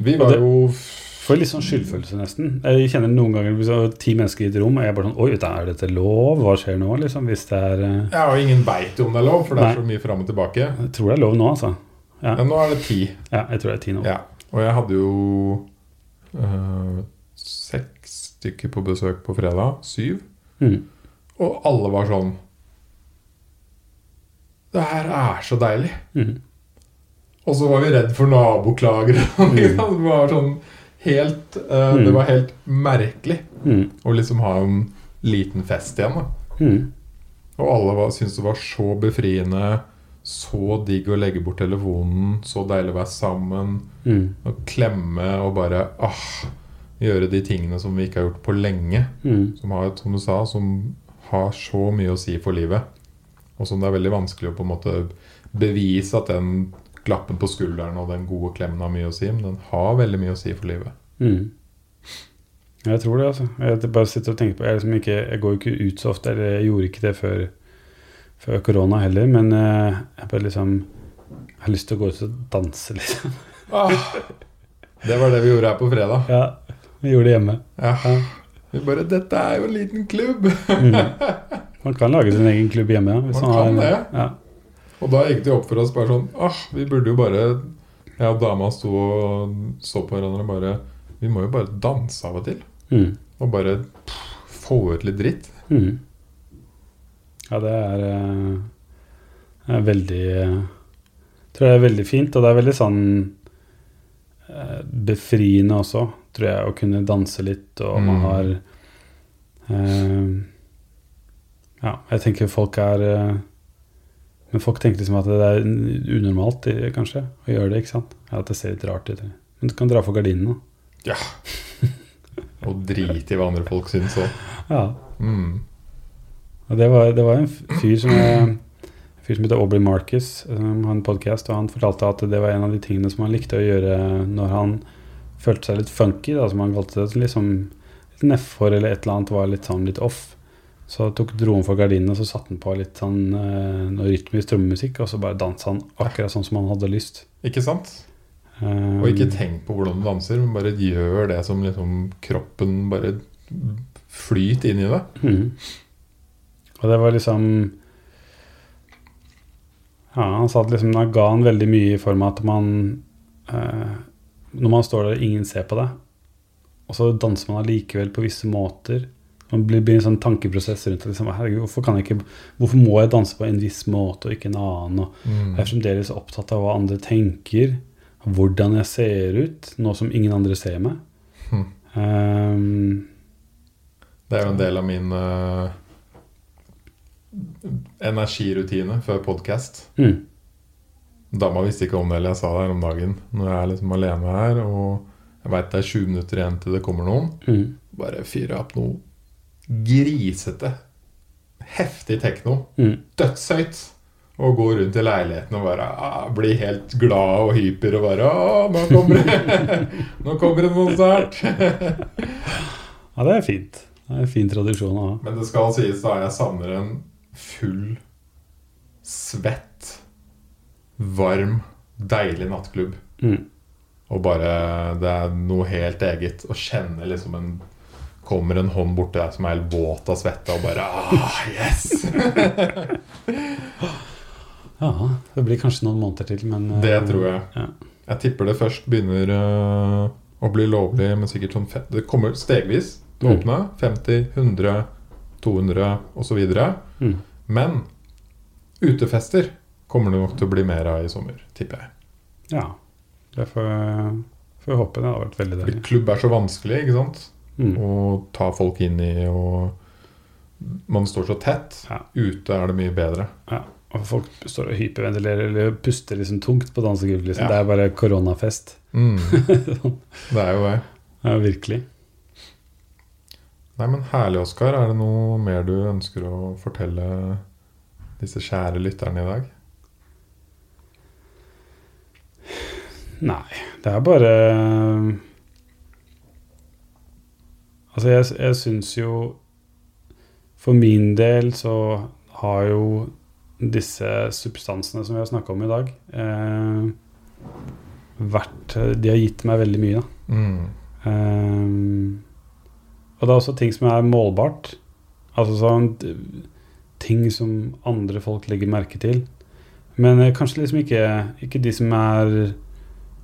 Vi var det- jo Får litt sånn skyldfølelse, nesten. Jeg kjenner noen ganger er ti mennesker i et rom, og jeg er bare sånn Oi, er dette lov? Hva skjer nå, liksom? Hvis det er eh, Ja, og ingen veit om det er lov, for det er Nei. så mye fram og tilbake. Jeg tror det er lov nå, altså. Ja. Men nå er det ti. Ja, jeg tror det er ti nå. Ja. Og jeg hadde jo uh, seks stykker på besøk på fredag. Syv. Mm. Og alle var sånn Det her er så deilig. Mm. Og så var vi redd for naboklagere. [LAUGHS] det var sånn helt Det Mm. var helt merkelig Mm. å liksom ha en liten fest igjen. da Mm. Og alle var- syntes det var så befriende. Så digg å legge bort telefonen. Så deilig å være sammen. Mm. Og klemme og bare ah, gjøre de tingene som vi ikke har gjort på lenge. Mm. Som har, som du sa, som har så mye å si for livet. Og som det er veldig vanskelig å på en måte bevise at den klappen på skulderen og den gode klemmen har mye å si, men den har veldig mye å si for livet. Mm. Jeg tror det, altså. Jeg bare sitter og tenker på Jeg, liksom ikke, jeg går jo ikke ut så ofte, eller jeg gjorde ikke det før, før korona heller, men eh, jeg bare liksom Jeg har lyst til å gå ut og danse, [LAUGHS] liksom. Ah, det var det vi gjorde her på fredag. Ja, vi gjorde det hjemme. Ja. Ja. Vi bare 'Dette er jo en liten klubb'. Mm. Man kan lage sin egen klubb hjemme. Ja, hvis Man man, har, det. Ja. Og da gikk det opp for oss bare sånn ah, Vi burde jo bare Jeg og dama sto og så på hverandre og bare Vi må jo bare danse av og til. Mm. Og bare pff, få ut litt dritt. Mm. Ja, det er, eh, er veldig jeg tror jeg er veldig fint, og det er veldig sånn eh, befriende også, tror jeg, å kunne danse litt, og man Mm. har eh, Ja, jeg tenker folk er eh, Men folk tenker liksom at det er unormalt, eh, kanskje, å gjøre det, ikke sant? Ja, At det ser litt rart ut. Men du kan dra for gardinene. Og drite i hva andre folk syns òg. Ja. Mm. Og det var, det var en fyr som jeg, en fyr som heter Aubrey Marcus, som har en podkast, og han fortalte at det var en av de tingene som han likte å gjøre når han følte seg litt funky, da, som han kalte det. Liksom litt nedfor eller et eller annet var litt sånn litt off. Så tok dro han for gardinene og så satte han på litt sånn eh, noe rytmisk trommemusikk, og så bare dansa han akkurat sånn som han hadde lyst. Ikke sant? Um, Og ikke tenk på hvordan du danser, men bare gjør det som liksom kroppen bare flyter inn i det. Mm. Og det var liksom Ja, han sa at liksom, han ga han veldig mye i form av at man eh, Når man står der og ingen ser på deg, og så danser man allikevel på visse måter Man blir, blir en sånn tankeprosess rundt det. Liksom, Herregud, hvorfor, ikke, hvorfor må jeg danse på en viss måte og ikke en annen? Og Mm. jeg er fremdeles opptatt av hva andre tenker, hvordan jeg ser ut, nå som ingen andre ser meg. Hm. Um, Det er jo en del av min uh, energirutine før podkast. mm, Dama visste ikke om det, eller jeg sa det her om dagen. Når jeg er liksom alene her, og jeg veit det er 20 minutter igjen til det kommer noen, mm, bare jeg opp noe grisete, heftig tekno. mm. Dødshøyt. Og gå rundt i leiligheten og bare ah, bli helt glad og hyper og bare ah, nå kommer det [LAUGHS] Nå kommer det noe snart. [LAUGHS] Ja, det er fint. Det er en fin tradisjon å ha. Men det skal sies da jeg savner en full, svett, varm, deilig nattklubb. Mm. Og bare Det er noe helt eget å kjenne liksom en Kommer en hånd borti deg som er helt våt av svette, og bare ah, Yes! [LAUGHS] Ja, det blir kanskje noen måneder til, men eh, Det tror jeg. Ja. Jeg tipper det først begynner øh, å bli lovlig, men sikkert sånn Det kommer stegvis til å Mm. åpne. 50, 100, 200 osv. Mm. Men utefester kommer det nok til å bli mer av i sommer, tipper jeg. ja. Det får, får jeg håpe. Det hadde vært veldig deilig. klubb er så vanskelig, ikke sant? Mm. Og ta folk inn i, og man står så tett. Ja. Ute er det mye bedre. Ja. Og folk står og hyperventilerer eller puster liksom tungt på dansegulvet. Liksom. Ja. Det er bare koronafest. Mm. [LAUGHS] Det er jo det. Ja, virkelig. Nei, men herlig, Oskar. Er det noe mer du ønsker å fortelle disse kjære lytterne i dag? Nei, det er bare Altså, jeg, jeg syns jo For min del så har jo disse substansene som vi har snakka om i dag, eh, vært De har gitt meg veldig mye, da. Mm. Eh, og det er også ting som er målbart. Altså sånn ting som andre folk legger merke til. Men eh, kanskje liksom ikke, ikke de som er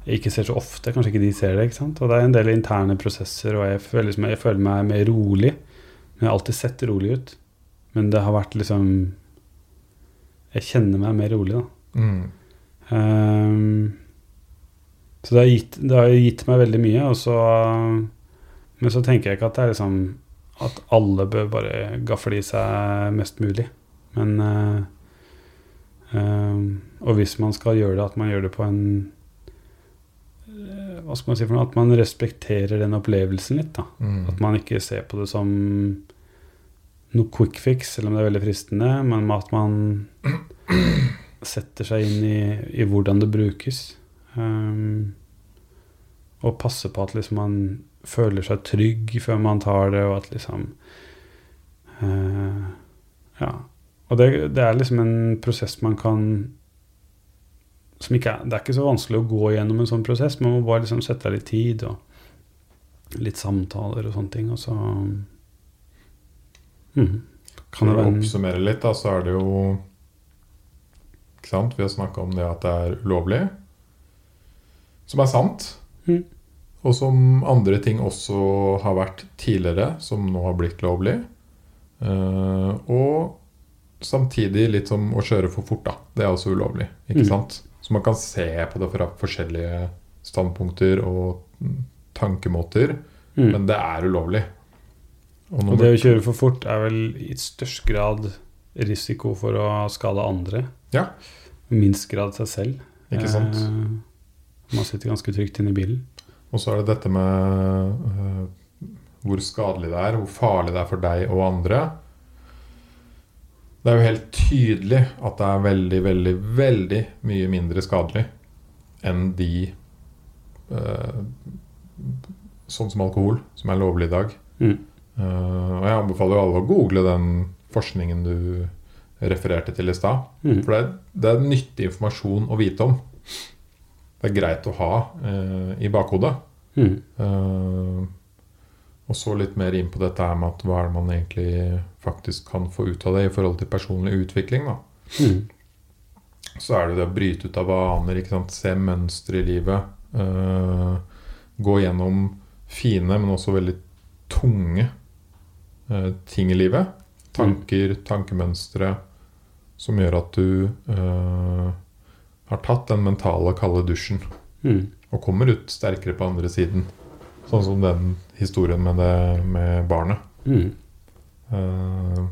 ikke ser så ofte. Kanskje ikke de ser det. ikke sant? Og det er en del interne prosesser, og jeg føler, liksom, jeg føler meg mer rolig. Men jeg har alltid sett rolig ut. Men det har vært liksom Jeg kjenner meg mer rolig, da. Mm. Um, så det har, gitt, det har gitt meg veldig mye. Og så, men så tenker jeg ikke at det er liksom at alle bør bare gafle i seg mest mulig. Men uh, um, Og hvis man skal gjøre det, at man gjør det på en Hva skal man si for noe? At man respekterer den opplevelsen litt. da Mm. At man ikke ser på det som noe quick fix, selv om det er veldig fristende, men at man [CLEARS THROAT] setter seg inn i, i hvordan det brukes. Um, og passer på at liksom man føler seg trygg før man tar det, og at liksom uh, Ja. Og det, det er liksom en prosess man kan ikke Det er ikke så vanskelig å gå gjennom en sånn prosess. Man må bare liksom sette av litt tid og litt samtaler og sånne ting. Og så mm, kan det være en oppsummere litt, da, så er det jo Ikke sant? Vi har snakka om det at det er ulovlig. Som er sant. Mm. Og som andre ting også har vært tidligere, som nå har blitt lovlig. Uh, og samtidig litt som å kjøre for fort, da. Det er også ulovlig. Ikke Mm. sant? Så man kan se på det fra forskjellige standpunkter og tankemåter. mm. Men det er ulovlig. Og Og det å kjøre for fort er vel i størst grad risiko for å skade andre. Ja. Minst grad seg selv. Ikke sant? Eh, man sitter ganske trygt inne i bilen. Og så er det dette med øh, hvor skadelig det er, hvor farlig det er for deg og andre. Det er jo helt tydelig at det er veldig, veldig, veldig mye mindre skadelig enn de øh, Sånn som alkohol, som er lovlig i dag. Mm. Eh, og jeg anbefaler jo alle å google den forskningen du refererte til i stad. Mm. For det er, det er nyttig informasjon å vite om. Det det er greit å ha eh, i bakhodet. Mm. Og så litt mer inn på dette her med at hva er det man egentlig faktisk kan få ut av det i forhold til personlig utvikling. da. Mm. Så er det det å bryte ut av vaner, se mønstre i livet. Uh, gå gjennom fine, men også veldig tunge uh, ting i livet. Tanker, tankemønstre som gjør at du uh, har tatt den mentale kalde dusjen Mm. og kommer ut sterkere på andre siden. Sånn som den historien med, det, med barnet. Mm. Uh,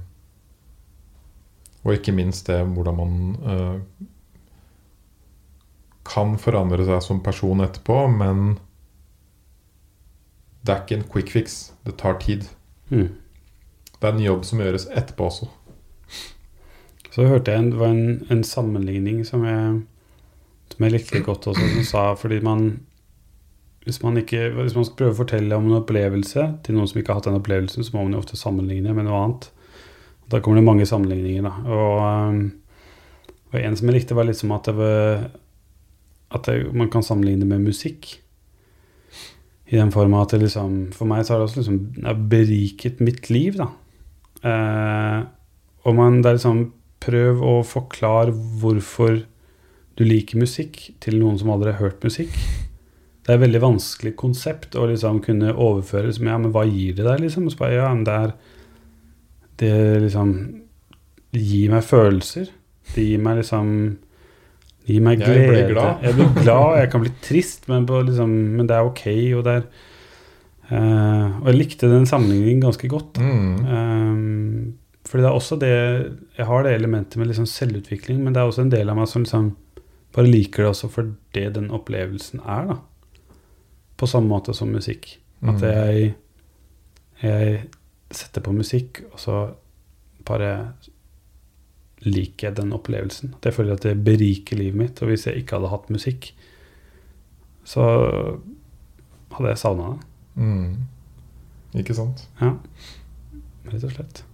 og ikke minst det hvordan man uh, kan forandre seg som person etterpå, men det er ikke en quick fix. Det tar tid. Mm. Det er en jobb som gjøres etterpå også. Så hørte jeg en, det var en, en sammenligning som jeg, som jeg likte godt også, som sa fordi man hvis man, ikke, hvis man skal prøve å fortelle om en opplevelse til noen som ikke har hatt den opplevelsen, så må man jo ofte sammenligne med noe annet. Da kommer det mange sammenligninger. Da. Og, um, og en som jeg likte, var liksom at, det at det, man kan sammenligne med musikk. I den form at det liksom For meg så har det også liksom beriket mitt liv, da. Eh, og man det er liksom Prøv å forklare hvorfor du liker musikk til noen som aldri har hørt musikk. Det er et veldig vanskelig konsept å liksom kunne overføre som Ja, men hva gir det deg, liksom? Og så bare, ja, men det er Det liksom Det gir meg følelser. Det gir meg liksom Det gir meg Jeg blir glede. glad. Jeg blir glad, jeg kan bli trist, men, på liksom, men det er ok. Og det er uh, Og jeg likte den sammenligningen ganske godt. Mm. Um, fordi det er også det Jeg har det elementet med liksom selvutvikling, men det er også en del av meg som liksom bare liker det også for det den opplevelsen er, da. På samme måte som musikk. At Mm. jeg, jeg setter på musikk, og så bare liker jeg den opplevelsen. At jeg føler at det beriker livet mitt. Og hvis jeg ikke hadde hatt musikk, så hadde jeg savna det. Mm. Ikke sant? Ja. Rett og slett.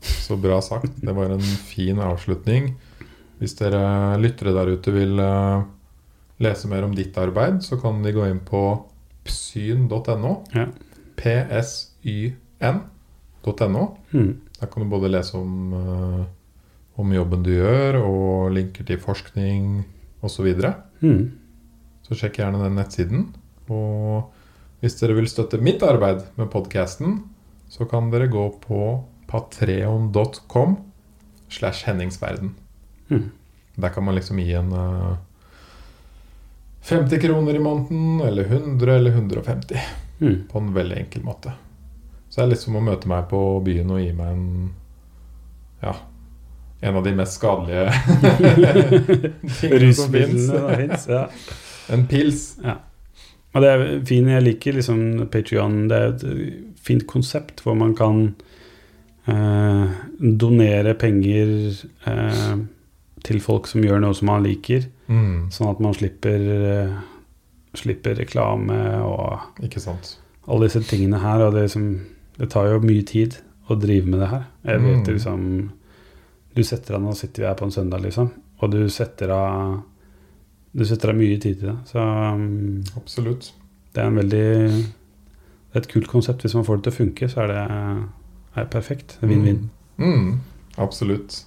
Så bra sagt. Det var en fin avslutning. Hvis dere lyttere der ute vil eh, lese mer om ditt arbeid, så kan de gå inn på psyn.no. Ja. psyn.no. Mm. Der kan du både lese om, uh, om jobben du gjør, og linker til forskning osv. Så, Mm. så sjekk gjerne den nettsiden. Og hvis dere vil støtte mitt arbeid med podkasten, så kan dere gå på patreon.com slash henningsverden. Mm. Der kan man liksom gi en eh, 50 kroner i måneden, eller 100 eller 150. Mm. På en veldig enkel måte. Så det er litt som å møte meg på byen og gi meg en Ja, en av de mest skadelige [LAUGHS] tingene som fins. Ja. En pils. Og det er fint, jeg liker liksom Patrion. Det er et fint konsept hvor man kan eh, donere penger eh, til folk som gjør noe som man liker, Mm, sånn at man slipper, eh, slipper reklame og alle disse tingene her. Og det, liksom, det tar jo mye tid å drive med det her. Jeg vet Mm. liksom Du setter av Nå sitter vi her på en søndag, liksom, og du setter av Du setter av mye tid til det. Så um, Absolutt. det er en veldig Det er et kult konsept. Hvis man får det til å funke, så er det er perfekt. Er Vinn-vinn. Mm, absolutt.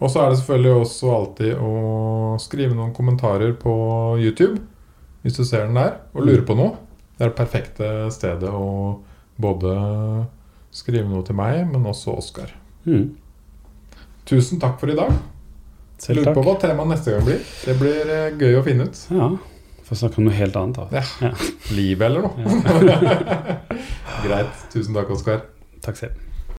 Og så er det selvfølgelig også alltid å skrive noen kommentarer på YouTube. Hvis du ser den der og lurer på noe. Det er det perfekte stedet å både skrive noe til meg, men også Oskar. Mm. Tusen takk for i dag. Selv Lurer på hva temaet neste gang blir. Det blir eh, gøy å finne ut. Ja. Får snakke om noe helt annet, da. Livet eller noe. Ja. [LAUGHS] Greit. Tusen takk, Oskar. Takk selv.